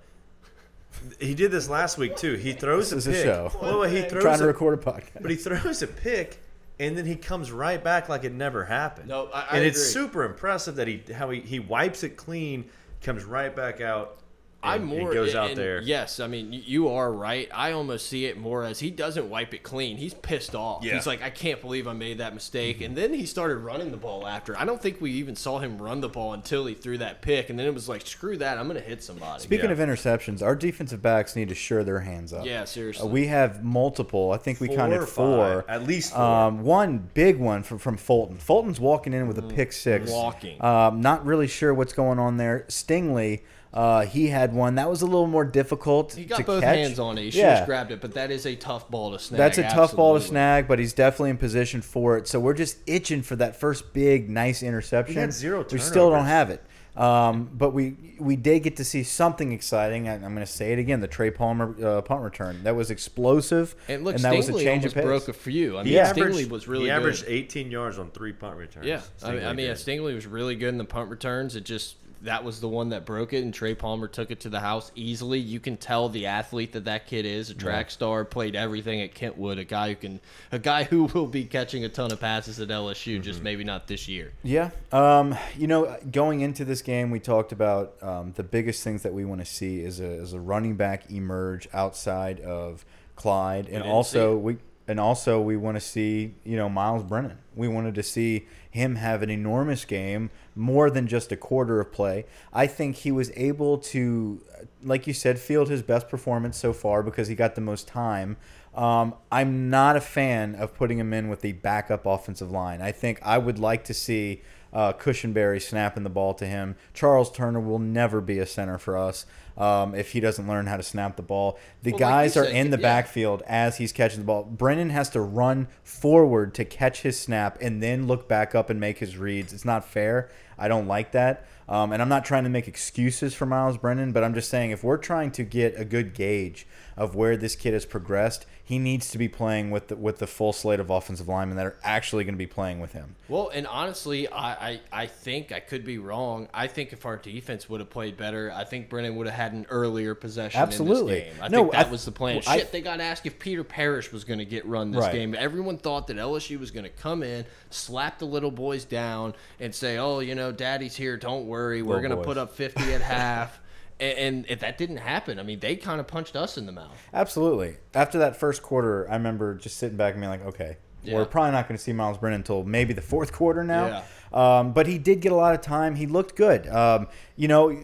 [SPEAKER 3] He did this last week too. He throws
[SPEAKER 1] This
[SPEAKER 3] a
[SPEAKER 1] is a
[SPEAKER 3] pick.
[SPEAKER 1] show.
[SPEAKER 3] Well, he throws
[SPEAKER 1] trying to
[SPEAKER 3] a,
[SPEAKER 1] record a podcast.
[SPEAKER 3] but he throws a pick, and then he comes right back like it never happened.
[SPEAKER 2] No, I- I
[SPEAKER 3] and it's
[SPEAKER 2] agree.
[SPEAKER 3] super impressive that he how he, he wipes it clean, comes right back out.
[SPEAKER 2] I'm more
[SPEAKER 3] and goes out
[SPEAKER 2] and
[SPEAKER 3] there.
[SPEAKER 2] Yes, I mean you are right. I almost see it more as he doesn't wipe it clean. He's pissed off.
[SPEAKER 3] Yeah.
[SPEAKER 2] He's like, I can't believe I made that mistake. And then he started running the ball after. I don't think we even saw him run the ball until he threw that pick. And then it was like, screw that. I'm gonna hit somebody.
[SPEAKER 1] Speaking
[SPEAKER 3] Yeah.
[SPEAKER 1] of interceptions, our defensive backs need to sure their hands up.
[SPEAKER 2] yeah,
[SPEAKER 1] Uh,
[SPEAKER 2] seriously.
[SPEAKER 1] we have multiple. I think we
[SPEAKER 3] Four
[SPEAKER 1] counted four.
[SPEAKER 3] at least four.
[SPEAKER 1] Um, one big one from, from Fulton. Fulton's walking in with a pick six.
[SPEAKER 2] Walking.
[SPEAKER 1] Um, not really sure what's going on there. Stingley, uh, he had one that was a little more difficult
[SPEAKER 2] he got
[SPEAKER 1] to
[SPEAKER 2] both
[SPEAKER 1] catch.
[SPEAKER 2] hands on it. He should
[SPEAKER 1] yeah.
[SPEAKER 2] have grabbed it, but that is a tough ball to snag.
[SPEAKER 1] That's a tough ball to snag, but he's definitely in position for it. So we're just itching for that first big, nice interception.
[SPEAKER 3] He had zero
[SPEAKER 1] We still don't have it. Um, but we we did get to see something exciting. I, I'm going to say it again: the Trey Palmer uh, punt return that was explosive,
[SPEAKER 2] And look,
[SPEAKER 1] that
[SPEAKER 2] Stingley
[SPEAKER 1] was a change of pace.
[SPEAKER 2] broke a few. I mean,
[SPEAKER 1] Yeah.
[SPEAKER 2] Stingley was really
[SPEAKER 3] he
[SPEAKER 2] good.
[SPEAKER 3] averaged 18 yards on three punt returns.
[SPEAKER 2] Yeah, I mean, I
[SPEAKER 3] Stingley
[SPEAKER 2] mean, yeah. Stingley was really good in the punt returns. It just that was the one that broke it, and Trey Palmer took it to the house easily. You can tell the athlete that that kid is a track star, played everything at Kentwood, a guy who can, a guy who will be catching a ton of passes at LSU, just maybe not this year.
[SPEAKER 1] Yeah. Um, you know, going into this game, we talked about um, the biggest things that we want to see is a, is a running back emerge outside of Clyde, and also we and also we want to see you know Myles Brennan. We wanted to see him have an enormous game, more than just a quarter of play. I think he was able to, like you said, field his best performance so far because he got the most time. Um, I'm not a fan of putting him in with the backup offensive line. I think I would like to see uh, Cushenberry snapping the ball to him. Charles Turner will never be a center for us um, if he doesn't learn how to snap the ball. The
[SPEAKER 2] Well, like
[SPEAKER 1] guys are
[SPEAKER 2] said,
[SPEAKER 1] in the
[SPEAKER 2] yeah.
[SPEAKER 1] backfield as he's catching the ball. Brennan has to run forward to catch his snap and then look back up and make his reads. It's not fair. I don't like that. Um, and I'm not trying to make excuses for Myles Brennan, but I'm just saying if we're trying to get a good gauge of where this kid has progressed, he needs to be playing with the, with the full slate of offensive linemen that are actually going to be playing with him.
[SPEAKER 2] Well, and honestly, I, I, I think I could be wrong. I think if our defense would have played better, I think Brennan would have had an earlier possession
[SPEAKER 1] Absolutely.
[SPEAKER 2] in this game. I
[SPEAKER 1] No,
[SPEAKER 2] think that
[SPEAKER 1] I-
[SPEAKER 2] was the plan.
[SPEAKER 1] well, I-
[SPEAKER 2] Shit, they got asked if Peter Parrish was going to get run this
[SPEAKER 1] Right.
[SPEAKER 2] game. Everyone thought that LSU was going to come in, slap the little boys down, and say, "Oh, you know, Daddy's here. Don't worry. We're going to put up 50 at half." And, and if that didn't happen, I mean, they kind of punched us in the mouth.
[SPEAKER 1] Absolutely. After that first quarter, I remember just sitting back and being like, okay,
[SPEAKER 2] Yeah.
[SPEAKER 1] we're probably not going to see Myles Brennan until maybe the fourth quarter now. Um, but he did get a lot of time. He looked good. Um, you know,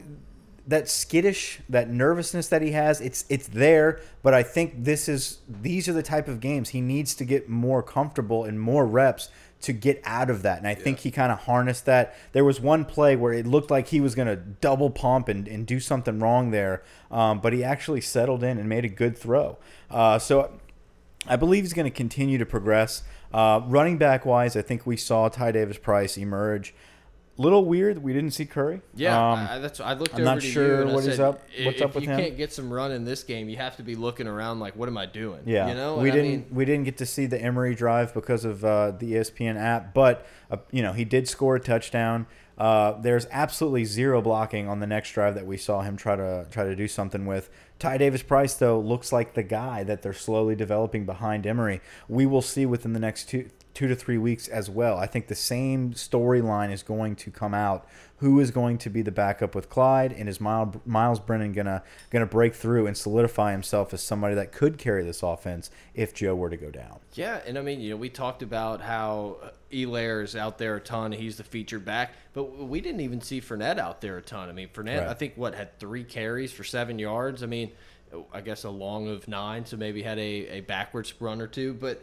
[SPEAKER 1] that skittish, that nervousness that he has, it's it's there. But I think this is these are the type of games he needs to get more comfortable and more reps to get out of that. And I think he kind of harnessed that. There was one play where it looked like he was going to double pump and, and do something wrong there, um, but he actually settled in and made a good throw. Uh, so I believe he's going to continue to progress. Uh, running back wise, I think we saw Ty Davis Price emerge. Little weird, we didn't see Curry.
[SPEAKER 2] Yeah,
[SPEAKER 1] Um,
[SPEAKER 2] I, I- that's I looked
[SPEAKER 1] I'm
[SPEAKER 2] over
[SPEAKER 1] not
[SPEAKER 2] to
[SPEAKER 1] sure
[SPEAKER 2] you and I
[SPEAKER 1] what is
[SPEAKER 2] said,
[SPEAKER 1] up-
[SPEAKER 2] "I-
[SPEAKER 1] what's
[SPEAKER 2] if
[SPEAKER 1] up with
[SPEAKER 2] you can't get some run in this game, you have to be looking around like, what am I doing?
[SPEAKER 1] Yeah,
[SPEAKER 2] you know,
[SPEAKER 1] we
[SPEAKER 2] And I
[SPEAKER 1] didn't
[SPEAKER 2] mean,
[SPEAKER 1] we didn't get to see the Emery drive because of uh, the ESPN app, but uh, you know he did score a touchdown. Uh, there's absolutely zero blocking on the next drive that we saw him try to try to do something with. Ty Davis Price though looks like the guy that they're slowly developing behind Emery. We will see within the next two two to three weeks as well. I think the same storyline is going to come out. Who is going to be the backup with Clyde, and is Myles, Myles Brennan gonna gonna break through and solidify himself as somebody that could carry this offense if Joe were to go down?
[SPEAKER 2] yeah, and I mean, you know, we talked about how uh, Helaire is out there a ton. He's the featured back, but we didn't even see Fournette out there a ton. I mean, Fournette,
[SPEAKER 1] Right.
[SPEAKER 2] I think what had three carries for seven yards. I mean, I guess a long of nine, so maybe had a, a backwards run or two, but.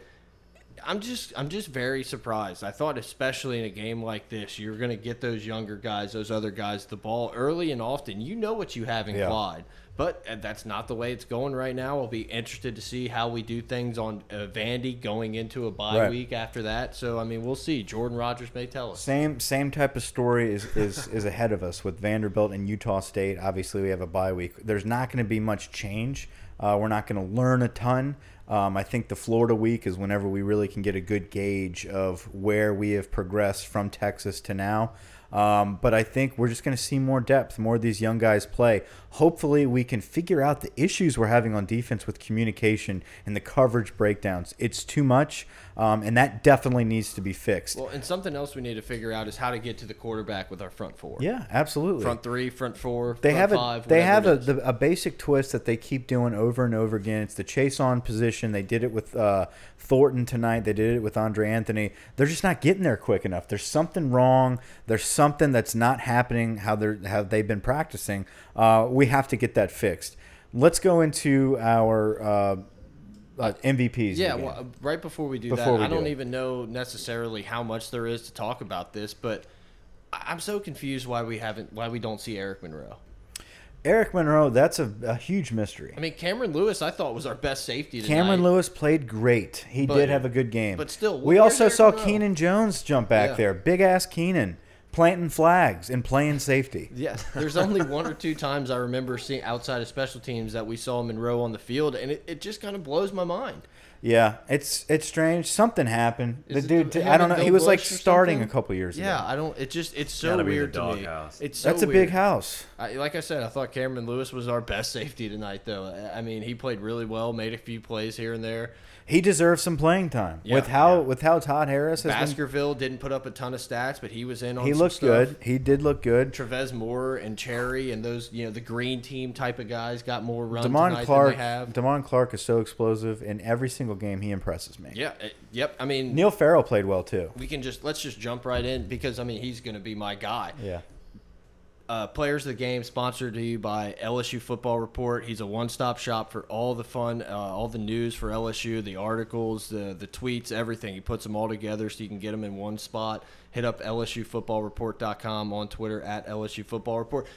[SPEAKER 2] I'm just I'm just very surprised. I thought especially in a game like this, you're going to get those younger guys, those other guys the ball early and often. You know what you have in
[SPEAKER 1] Yeah.
[SPEAKER 2] Clyde. But uh, that's not the way it's going right now. I'll be interested to see how we do things on uh, Vandy going into a bye
[SPEAKER 1] Right.
[SPEAKER 2] week after that. So I mean, we'll see. Jordan Rodgers may tell us.
[SPEAKER 1] Same same type of story is, is, is ahead of us with Vanderbilt and Utah State. Obviously, we have a bye week. There's not going to be much change. Uh, we're not going to learn a ton. Um, I think the Florida week is whenever we really can get a good gauge of where we have progressed from Texas to now. Um, but I think we're just going to see more depth, more of these young guys play. Hopefully, we can figure out the issues we're having on defense with communication and the coverage breakdowns. It's too much, um, and that definitely needs to be fixed.
[SPEAKER 2] Well, and something else we need to figure out is how to get to the quarterback with our front four.
[SPEAKER 1] Yeah, absolutely.
[SPEAKER 2] Front three, front four,
[SPEAKER 1] they
[SPEAKER 2] front
[SPEAKER 1] have a
[SPEAKER 2] five.
[SPEAKER 1] they have a, the, a basic twist that they keep doing over and over again. It's the chase on position. They did it with uh, Thornton tonight. They did it with Andre Anthony. They're just not getting there quick enough. There's something wrong. There's something that's not happening how they're how they've been practicing. Uh, we have to get that fixed. Let's go into our uh, uh, MVPs.
[SPEAKER 2] Yeah, well, uh, right before we do
[SPEAKER 1] Before
[SPEAKER 2] that,
[SPEAKER 1] we
[SPEAKER 2] I
[SPEAKER 1] do
[SPEAKER 2] don't
[SPEAKER 1] it.
[SPEAKER 2] even know necessarily how much there is to talk about this, but I'm so confused why we haven't, why we don't see Eric Monroe.
[SPEAKER 1] Eric Monroe. That's a, a huge mystery.
[SPEAKER 2] I mean, Cameron Lewis, I thought was our best safety tonight.
[SPEAKER 1] Cameron Lewis played great. He
[SPEAKER 2] But-
[SPEAKER 1] did have a good game.
[SPEAKER 2] but still,
[SPEAKER 1] we also
[SPEAKER 2] Eric
[SPEAKER 1] saw
[SPEAKER 2] Monroe?
[SPEAKER 1] Keenan Jones jump back
[SPEAKER 2] Yeah.
[SPEAKER 1] there. Big ass Keenan planting flags and playing safety.
[SPEAKER 2] Yeah, there's only one or two times I remember seeing outside of special teams that we saw Monroe on the field, and it, it just kind of blows my mind.
[SPEAKER 1] Yeah, it's it's strange. Something happened.
[SPEAKER 2] Is
[SPEAKER 1] the dude,
[SPEAKER 2] the-
[SPEAKER 1] I don't know. He was like
[SPEAKER 2] Bush or
[SPEAKER 1] starting
[SPEAKER 2] something?
[SPEAKER 1] a couple years
[SPEAKER 2] Yeah,
[SPEAKER 1] ago.
[SPEAKER 2] I don't. It just it's so
[SPEAKER 3] Gotta
[SPEAKER 2] weird to me.
[SPEAKER 3] doghouse.
[SPEAKER 2] It's so
[SPEAKER 1] That's a
[SPEAKER 2] weird.
[SPEAKER 1] big house.
[SPEAKER 2] I, like I said, I thought Cameron Lewis was our best safety tonight, though. I- I mean, he played really well, made a few plays here and there.
[SPEAKER 1] He deserves some playing time
[SPEAKER 2] Yeah,
[SPEAKER 1] with how
[SPEAKER 3] yeah.
[SPEAKER 1] with how Todd Harris has been.
[SPEAKER 2] Baskerville didn't put up a ton of stats, but he was in on
[SPEAKER 1] He looked
[SPEAKER 2] stuff.
[SPEAKER 1] good. He did look good.
[SPEAKER 2] Trevez Moore and Cherry and those, you know, the green team type of guys got more run
[SPEAKER 1] Damone
[SPEAKER 2] tonight
[SPEAKER 1] Clark.
[SPEAKER 2] than they have.
[SPEAKER 1] Damone Clark is so explosive in every single game. He impresses me.
[SPEAKER 2] yeah, uh, yep. I mean,
[SPEAKER 1] Neil Farrell played well too.
[SPEAKER 2] we can just let's just jump right in because I mean he's going to be my guy.
[SPEAKER 1] Yeah.
[SPEAKER 2] Uh, Players of the Game sponsored to you by LSU Football Report. He's a one-stop shop for all the fun, uh, all the news for LSU, the articles, the the tweets, everything. He puts them all together so you can get them in one spot. Hit up LSUFootballReport.com on Twitter at LSU Football Report.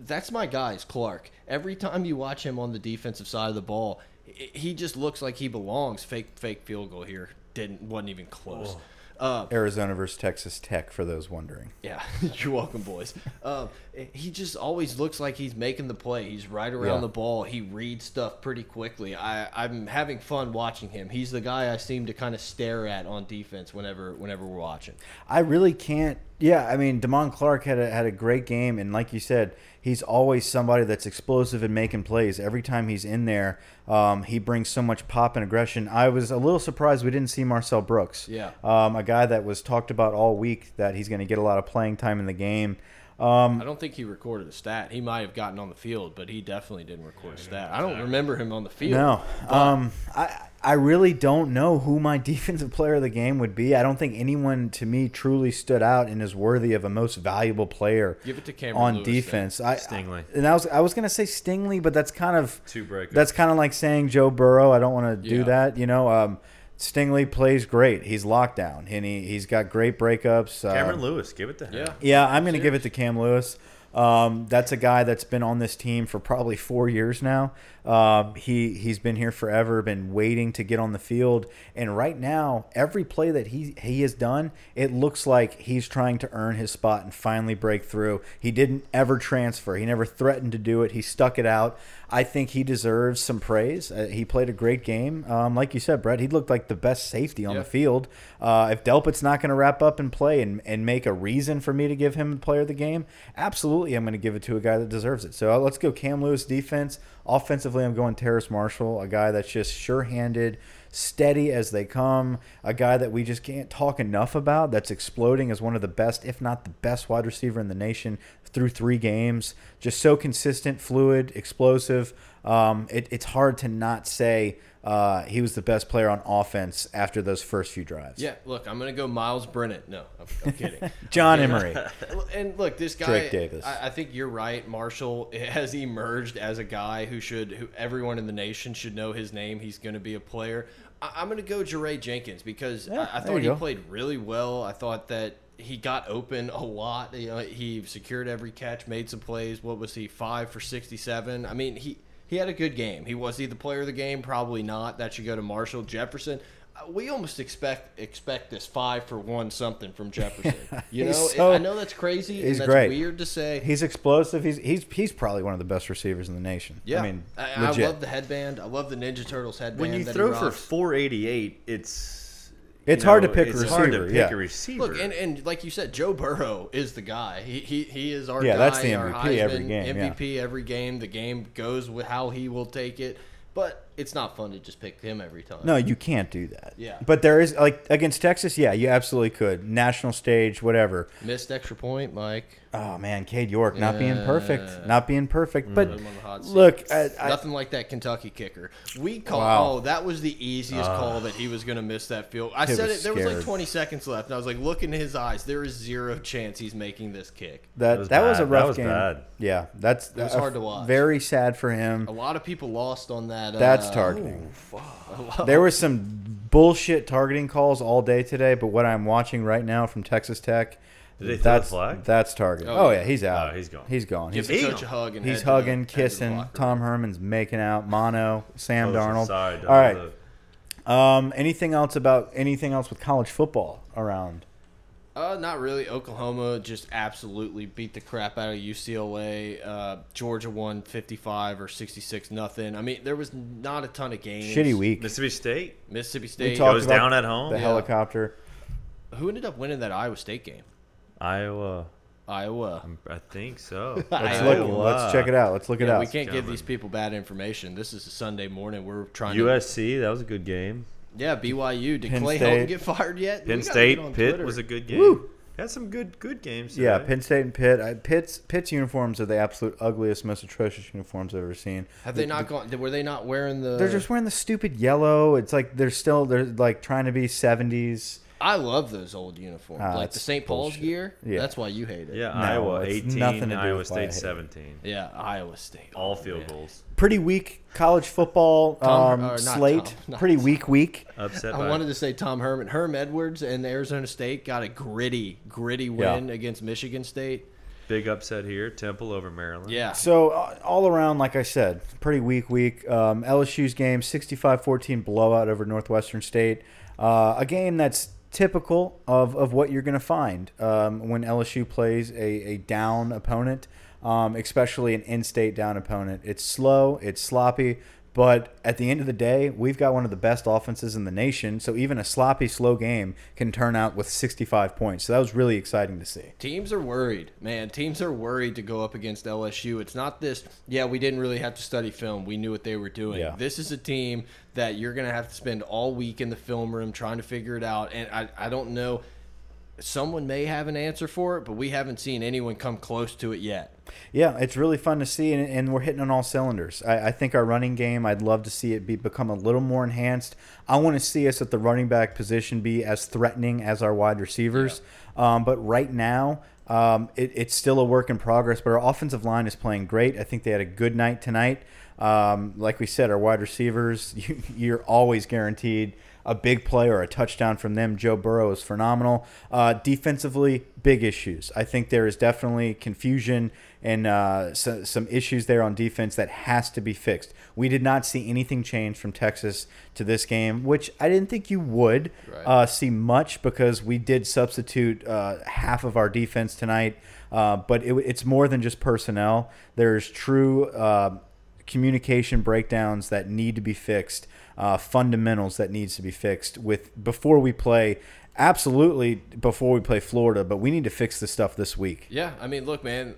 [SPEAKER 2] That's my guy, is Clark. Every time you watch him on the defensive side of the ball, he- just looks like he belongs. Fake fake field goal here didn't wasn't even close. Uh,
[SPEAKER 1] Arizona versus Texas Tech for those wondering.
[SPEAKER 2] yeah, you're welcome, boys. Um, he just always looks like he's making the play. He's right around
[SPEAKER 1] Yeah.
[SPEAKER 2] the ball. He reads stuff pretty quickly. I, I'm having fun watching him. He's the guy I seem to kind of stare at on defense whenever whenever we're watching.
[SPEAKER 1] I really can't. Yeah, I mean, Damone Clark had a, had a great game, and like you said, he's always somebody that's explosive and making plays. Every time he's in there, um, he brings so much pop and aggression. I was a little surprised we didn't see Marcel Brooks.
[SPEAKER 2] Yeah.
[SPEAKER 1] um, a guy that was talked about all week that he's going to get a lot of playing time in the game. Um,
[SPEAKER 2] I don't think he recorded a stat. He might have gotten on the field, but he definitely didn't record a stat. I don't remember him on the field.
[SPEAKER 1] No, um, I I really don't know who my defensive player of the game would be. I don't think anyone to me truly stood out and is worthy of a most valuable player
[SPEAKER 2] Give it to Cameron
[SPEAKER 1] on
[SPEAKER 2] Lewis, then.
[SPEAKER 1] defense. I,
[SPEAKER 3] Stingley.
[SPEAKER 1] and I was I was gonna say Stingley, but that's kind of
[SPEAKER 3] Two breakups.
[SPEAKER 1] That's kind of like saying Joe Burrow. I don't want to do that. You know, um, Stingley plays great. He's locked down and he he's got great breakups. Uh,
[SPEAKER 3] Cameron Lewis, give it to him.
[SPEAKER 2] Yeah.
[SPEAKER 1] yeah, I'm going to give it to Cam Lewis. Um, that's a guy that's been on this team for probably four years now. Um, he he's been here forever, been waiting to get on the field, and right now, every play that he he has done, it looks like he's trying to earn his spot and finally break through. He didn't ever transfer. He never threatened to do it. He stuck it out. I think he deserves some praise. Uh, he played a great game. Um, like you said, Brett, he looked like the best safety on
[SPEAKER 2] Yeah.
[SPEAKER 1] the field. Uh, if Delpit's not going to wrap up and play and, and make a reason for me to give him player of the game, absolutely I'm going to give it to a guy that deserves it. So uh, let's go Cam Lewis defense. Offensively, I'm going Terrace Marshall, a guy that's just sure-handed, steady as they come, a guy that we just can't talk enough about. That's exploding as one of the best, if not the best, wide receiver in the nation through three games. Just so consistent, fluid, explosive. Um, it, it's hard to not say uh, he was the best player on offense after those first few drives.
[SPEAKER 2] Yeah, look, I'm gonna go Myles Brennan. No, I'm, I'm kidding.
[SPEAKER 1] John Emery.
[SPEAKER 2] and look, this guy.
[SPEAKER 1] Drake Davis.
[SPEAKER 2] I, I think you're right. Marshall has emerged as a guy who should, who everyone in the nation should know his name. He's going to be a player. I, I'm going to go Jaray Jenkins because
[SPEAKER 1] Yeah,
[SPEAKER 2] I, I thought he
[SPEAKER 1] go.
[SPEAKER 2] played really well. I thought that he got open a lot. You know, he secured every catch, made some plays. What was he? Five for 67. I mean, he. He had a good game. He was he the player of the game? Probably not. That should go to Marshall Jefferson. Uh, We almost expect expect this five for one something from Jefferson. You know,
[SPEAKER 1] so-
[SPEAKER 2] I know that's crazy.
[SPEAKER 1] he's
[SPEAKER 2] and that's
[SPEAKER 1] great.
[SPEAKER 2] weird to say.
[SPEAKER 1] He's explosive. He's he's he's probably one of the best receivers in the nation.
[SPEAKER 2] yeah,
[SPEAKER 1] I mean,
[SPEAKER 2] I, I love the headband. I love the Ninja Turtles headband.
[SPEAKER 3] When you
[SPEAKER 2] that he
[SPEAKER 3] throw for 488, it's
[SPEAKER 1] It's
[SPEAKER 3] you
[SPEAKER 1] hard to pick a
[SPEAKER 3] it's hard to
[SPEAKER 1] receiver,
[SPEAKER 3] pick
[SPEAKER 1] yeah.
[SPEAKER 3] a receiver.
[SPEAKER 2] Look, and, and like you said, Joe Burrow is the guy. He he, he is our
[SPEAKER 1] Yeah,
[SPEAKER 2] guy.
[SPEAKER 1] that's the
[SPEAKER 2] our
[SPEAKER 1] MVP every
[SPEAKER 2] Heisman
[SPEAKER 1] game, yeah.
[SPEAKER 2] MVP every game. The game goes with how he will take it. But it's not fun to just pick him every time.
[SPEAKER 1] No, you can't do that.
[SPEAKER 2] Yeah.
[SPEAKER 1] But there is like against Texas, yeah, you absolutely could. National stage, whatever.
[SPEAKER 2] Missed extra point, Mike.
[SPEAKER 1] Oh man, Cade York not being perfect, not being perfect. But
[SPEAKER 2] Put him on the hot seat.
[SPEAKER 1] look, I, I,
[SPEAKER 2] Nothing like that Kentucky kicker. We call.
[SPEAKER 1] Wow.
[SPEAKER 2] Oh, that was the easiest call that he was going to miss that field. I
[SPEAKER 1] It
[SPEAKER 2] said it. There was like 20 seconds left, and I was like, look in his eyes. There is zero chance he's making this kick.
[SPEAKER 1] that
[SPEAKER 3] was
[SPEAKER 1] that was a
[SPEAKER 3] bad. That
[SPEAKER 1] rough
[SPEAKER 3] was
[SPEAKER 1] game.
[SPEAKER 3] bad.
[SPEAKER 1] Yeah, that's
[SPEAKER 2] It was
[SPEAKER 1] uh,
[SPEAKER 2] hard to watch.
[SPEAKER 1] Very sad for him.
[SPEAKER 2] A lot of people lost on that.
[SPEAKER 1] That's
[SPEAKER 2] uh,
[SPEAKER 1] targeting.
[SPEAKER 2] a lot-
[SPEAKER 1] There was some bullshit targeting calls all day today, but what I'm watching right now from Texas Tech,
[SPEAKER 3] Did they throw the
[SPEAKER 1] that's
[SPEAKER 3] flag?
[SPEAKER 1] that's targeting.
[SPEAKER 2] Oh,
[SPEAKER 1] Oh,
[SPEAKER 2] yeah.
[SPEAKER 1] yeah, he's out.
[SPEAKER 3] Oh, he's gone.
[SPEAKER 1] He's gone.
[SPEAKER 2] Give
[SPEAKER 1] He's,
[SPEAKER 2] the
[SPEAKER 3] He's-
[SPEAKER 2] coach a hug and
[SPEAKER 1] he's
[SPEAKER 2] head to the-
[SPEAKER 1] hugging,
[SPEAKER 2] head to the
[SPEAKER 1] kissing.
[SPEAKER 2] locker.
[SPEAKER 1] Tom Herman's making out. Mono, Sam
[SPEAKER 3] Close
[SPEAKER 1] Darnold.
[SPEAKER 3] inside,
[SPEAKER 1] All right.
[SPEAKER 3] uh,
[SPEAKER 1] Um, anything else about anything else with college football around?
[SPEAKER 2] Uh, not really. Oklahoma just absolutely beat the crap out of UCLA. Uh, Georgia won 55 or 66 nothing. I mean, there was not a ton of games.
[SPEAKER 1] Shitty week.
[SPEAKER 3] Mississippi State
[SPEAKER 2] Mississippi State.
[SPEAKER 1] talked
[SPEAKER 3] goes down at home.
[SPEAKER 1] The
[SPEAKER 3] Yeah.
[SPEAKER 1] helicopter.
[SPEAKER 2] Who ended up winning that Iowa State game?
[SPEAKER 3] Iowa.
[SPEAKER 2] Iowa.
[SPEAKER 3] I think so.
[SPEAKER 1] Let's look. Let's check it out. Let's look it
[SPEAKER 2] Yeah,
[SPEAKER 1] out.
[SPEAKER 2] we can't give these people bad information. This is a Sunday morning. We're trying to.
[SPEAKER 3] USC. That was a good game.
[SPEAKER 2] Yeah, BYU. Did
[SPEAKER 1] Penn
[SPEAKER 2] Clay
[SPEAKER 1] State.
[SPEAKER 2] Helton get fired yet?
[SPEAKER 3] Penn
[SPEAKER 2] We
[SPEAKER 3] State.
[SPEAKER 2] on
[SPEAKER 3] Pitt
[SPEAKER 2] Twitter.
[SPEAKER 3] was a good game.
[SPEAKER 1] Woo.
[SPEAKER 3] Had some good good games.
[SPEAKER 1] Yeah. Penn State and Pitt. I, Pitt's Pitt's uniforms are the absolute ugliest, most atrocious uniforms I've ever seen.
[SPEAKER 2] Have they not gone? Were they not wearing the?
[SPEAKER 1] They're just wearing the stupid yellow. It's like they're still they're like trying to be seventies.
[SPEAKER 2] I love those old uniforms,
[SPEAKER 1] Ah,
[SPEAKER 2] like the
[SPEAKER 1] that's
[SPEAKER 2] St. Paul's
[SPEAKER 1] bullshit.
[SPEAKER 2] gear.
[SPEAKER 1] Yeah.
[SPEAKER 2] That's why you hate it.
[SPEAKER 3] Yeah,
[SPEAKER 1] No,
[SPEAKER 3] Iowa
[SPEAKER 1] it's
[SPEAKER 3] 18,
[SPEAKER 1] nothing to do
[SPEAKER 3] Iowa
[SPEAKER 1] with why I hate
[SPEAKER 3] State
[SPEAKER 1] it.
[SPEAKER 3] 17.
[SPEAKER 2] Yeah, Iowa State.
[SPEAKER 3] All
[SPEAKER 2] Oh,
[SPEAKER 3] field
[SPEAKER 2] man.
[SPEAKER 3] goals.
[SPEAKER 1] Pretty weak college football
[SPEAKER 2] Tom-
[SPEAKER 1] um,
[SPEAKER 2] or not
[SPEAKER 1] slate.
[SPEAKER 2] Tom, not
[SPEAKER 1] Pretty
[SPEAKER 2] Tom.
[SPEAKER 1] weak week.
[SPEAKER 3] Upset
[SPEAKER 2] I
[SPEAKER 3] by
[SPEAKER 2] wanted to say Tom Herman. Herm Edwards and Arizona State got a gritty, gritty
[SPEAKER 1] Yeah.
[SPEAKER 2] win against Michigan State.
[SPEAKER 3] big upset here. Temple over Maryland.
[SPEAKER 2] Yeah.
[SPEAKER 1] So uh, all around, like I said, pretty weak week. Um, LSU's game, 65-14 blowout over Northwestern State. Uh, a game that's typical of, of what you're going to find um, when LSU plays a, a down opponent, um, especially an in-state down opponent. It's slow, it's sloppy, but at the end of the day, we've got one of the best offenses in the nation. So even a sloppy, slow game can turn out with 65 points. So that was really exciting to see.
[SPEAKER 2] Teams are worried, man. Teams are worried to go up against LSU. It's not this, yeah, we didn't really have to study film. We knew what they were doing.
[SPEAKER 1] Yeah.
[SPEAKER 2] This is a team that you're going to have to spend all week in the film room trying to figure it out. And I, I don't know. Someone may have an answer for it, but we haven't seen anyone come close to it yet.
[SPEAKER 1] Yeah, it's really fun to see, and, and we're hitting on all cylinders. I, I think our running game, I'd love to see it be become a little more enhanced. I want to see us at the running back position be as threatening as our wide receivers. Um, but right now, um, it, it's still a work in progress. But our offensive line is playing great. I think they had a good night tonight. Um, like we said, our wide receivers, you, you're always guaranteed a big play or a touchdown from them. Joe Burrow is phenomenal. Uh, defensively, big issues. I think there is definitely confusion and uh, so, some issues there on defense that has to be fixed. We did not see anything change from Texas to this game, which I didn't think you would
[SPEAKER 2] Right.
[SPEAKER 1] uh, see much because we did substitute uh, half of our defense tonight. Uh, but it, it's more than just personnel. There's true uh, communication breakdowns that need to be fixed, uh, fundamentals that needs to be fixed with before we play. Absolutely, before we play Florida, but we need to fix this stuff this week.
[SPEAKER 2] Yeah, I mean, look, man,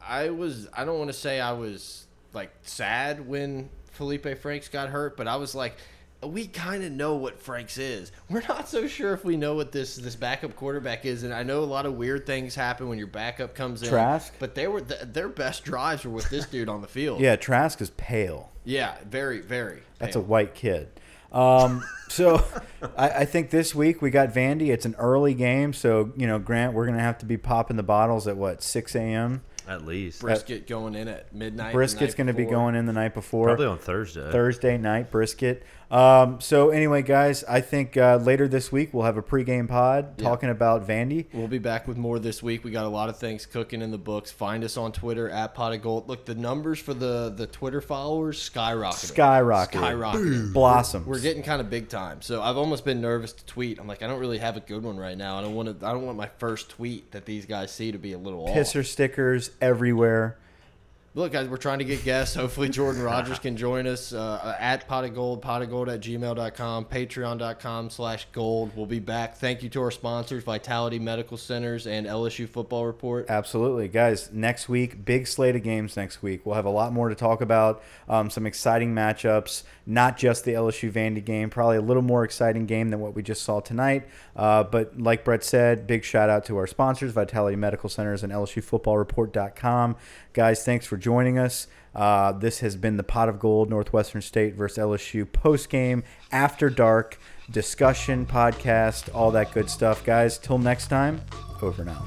[SPEAKER 2] I was I don't want to say I was like sad when Feleipe Franks got hurt, but I was like we kind of know what Franks is. We're not so sure if we know what this this backup quarterback is, and I know a lot of weird things happen when your backup comes in.
[SPEAKER 1] Trask?
[SPEAKER 2] but they were th their best drives were with this dude on the field.
[SPEAKER 1] Yeah, Trask is pale.
[SPEAKER 2] yeah, very, very.
[SPEAKER 1] That's a white kid. Um, so I, I think this week we got Vandy. It's an early game, so you know Grant, we're gonna have to be popping the bottles at what 6 a.m.
[SPEAKER 3] At least.
[SPEAKER 2] brisket going in at midnight.
[SPEAKER 1] Brisket's going to be going in the night before.
[SPEAKER 3] Probably on Thursday.
[SPEAKER 1] Thursday night brisket. Um, so anyway, guys, I think uh, later this week we'll have a pregame pod
[SPEAKER 2] Yeah.
[SPEAKER 1] talking about Vandy.
[SPEAKER 2] We'll be back with more this week. We got a lot of things cooking in the books. Find us on Twitter at Pot of Gold. Look, the numbers for the the Twitter followers skyrocketed.
[SPEAKER 1] Skyrocketed.
[SPEAKER 2] Skyrocketed.
[SPEAKER 1] Blossoms.
[SPEAKER 2] We're getting kind of big time. So I've almost been nervous to tweet. I'm like, I don't really have a good one right now. I don't want to. I don't want my first tweet that these guys see to be a little off.
[SPEAKER 1] stickers everywhere.
[SPEAKER 2] Look, guys, we're trying to get guests. Hopefully, Jordan Rodgers can join us uh, at pot of gold, pot of gold at gmail.com, patreon.com slash gold. We'll be back. Thank you to our sponsors, Vitality Medical Centers and LSU Football Report.
[SPEAKER 1] Absolutely, guys. Next week, big slate of games. Next week, we'll have a lot more to talk about. Um, some exciting matchups, not just the LSU Vandy game. Probably a little more exciting game than what we just saw tonight. Uh, but like Brett said, big shout out to our sponsors, Vitality Medical Centers and LSUFootballReport.com. Guys, thanks for joining us. Uh, this has been the Pot of Gold, Northwestern State versus LSU post game, after dark discussion podcast, all that good stuff, guys. Till next time, over now.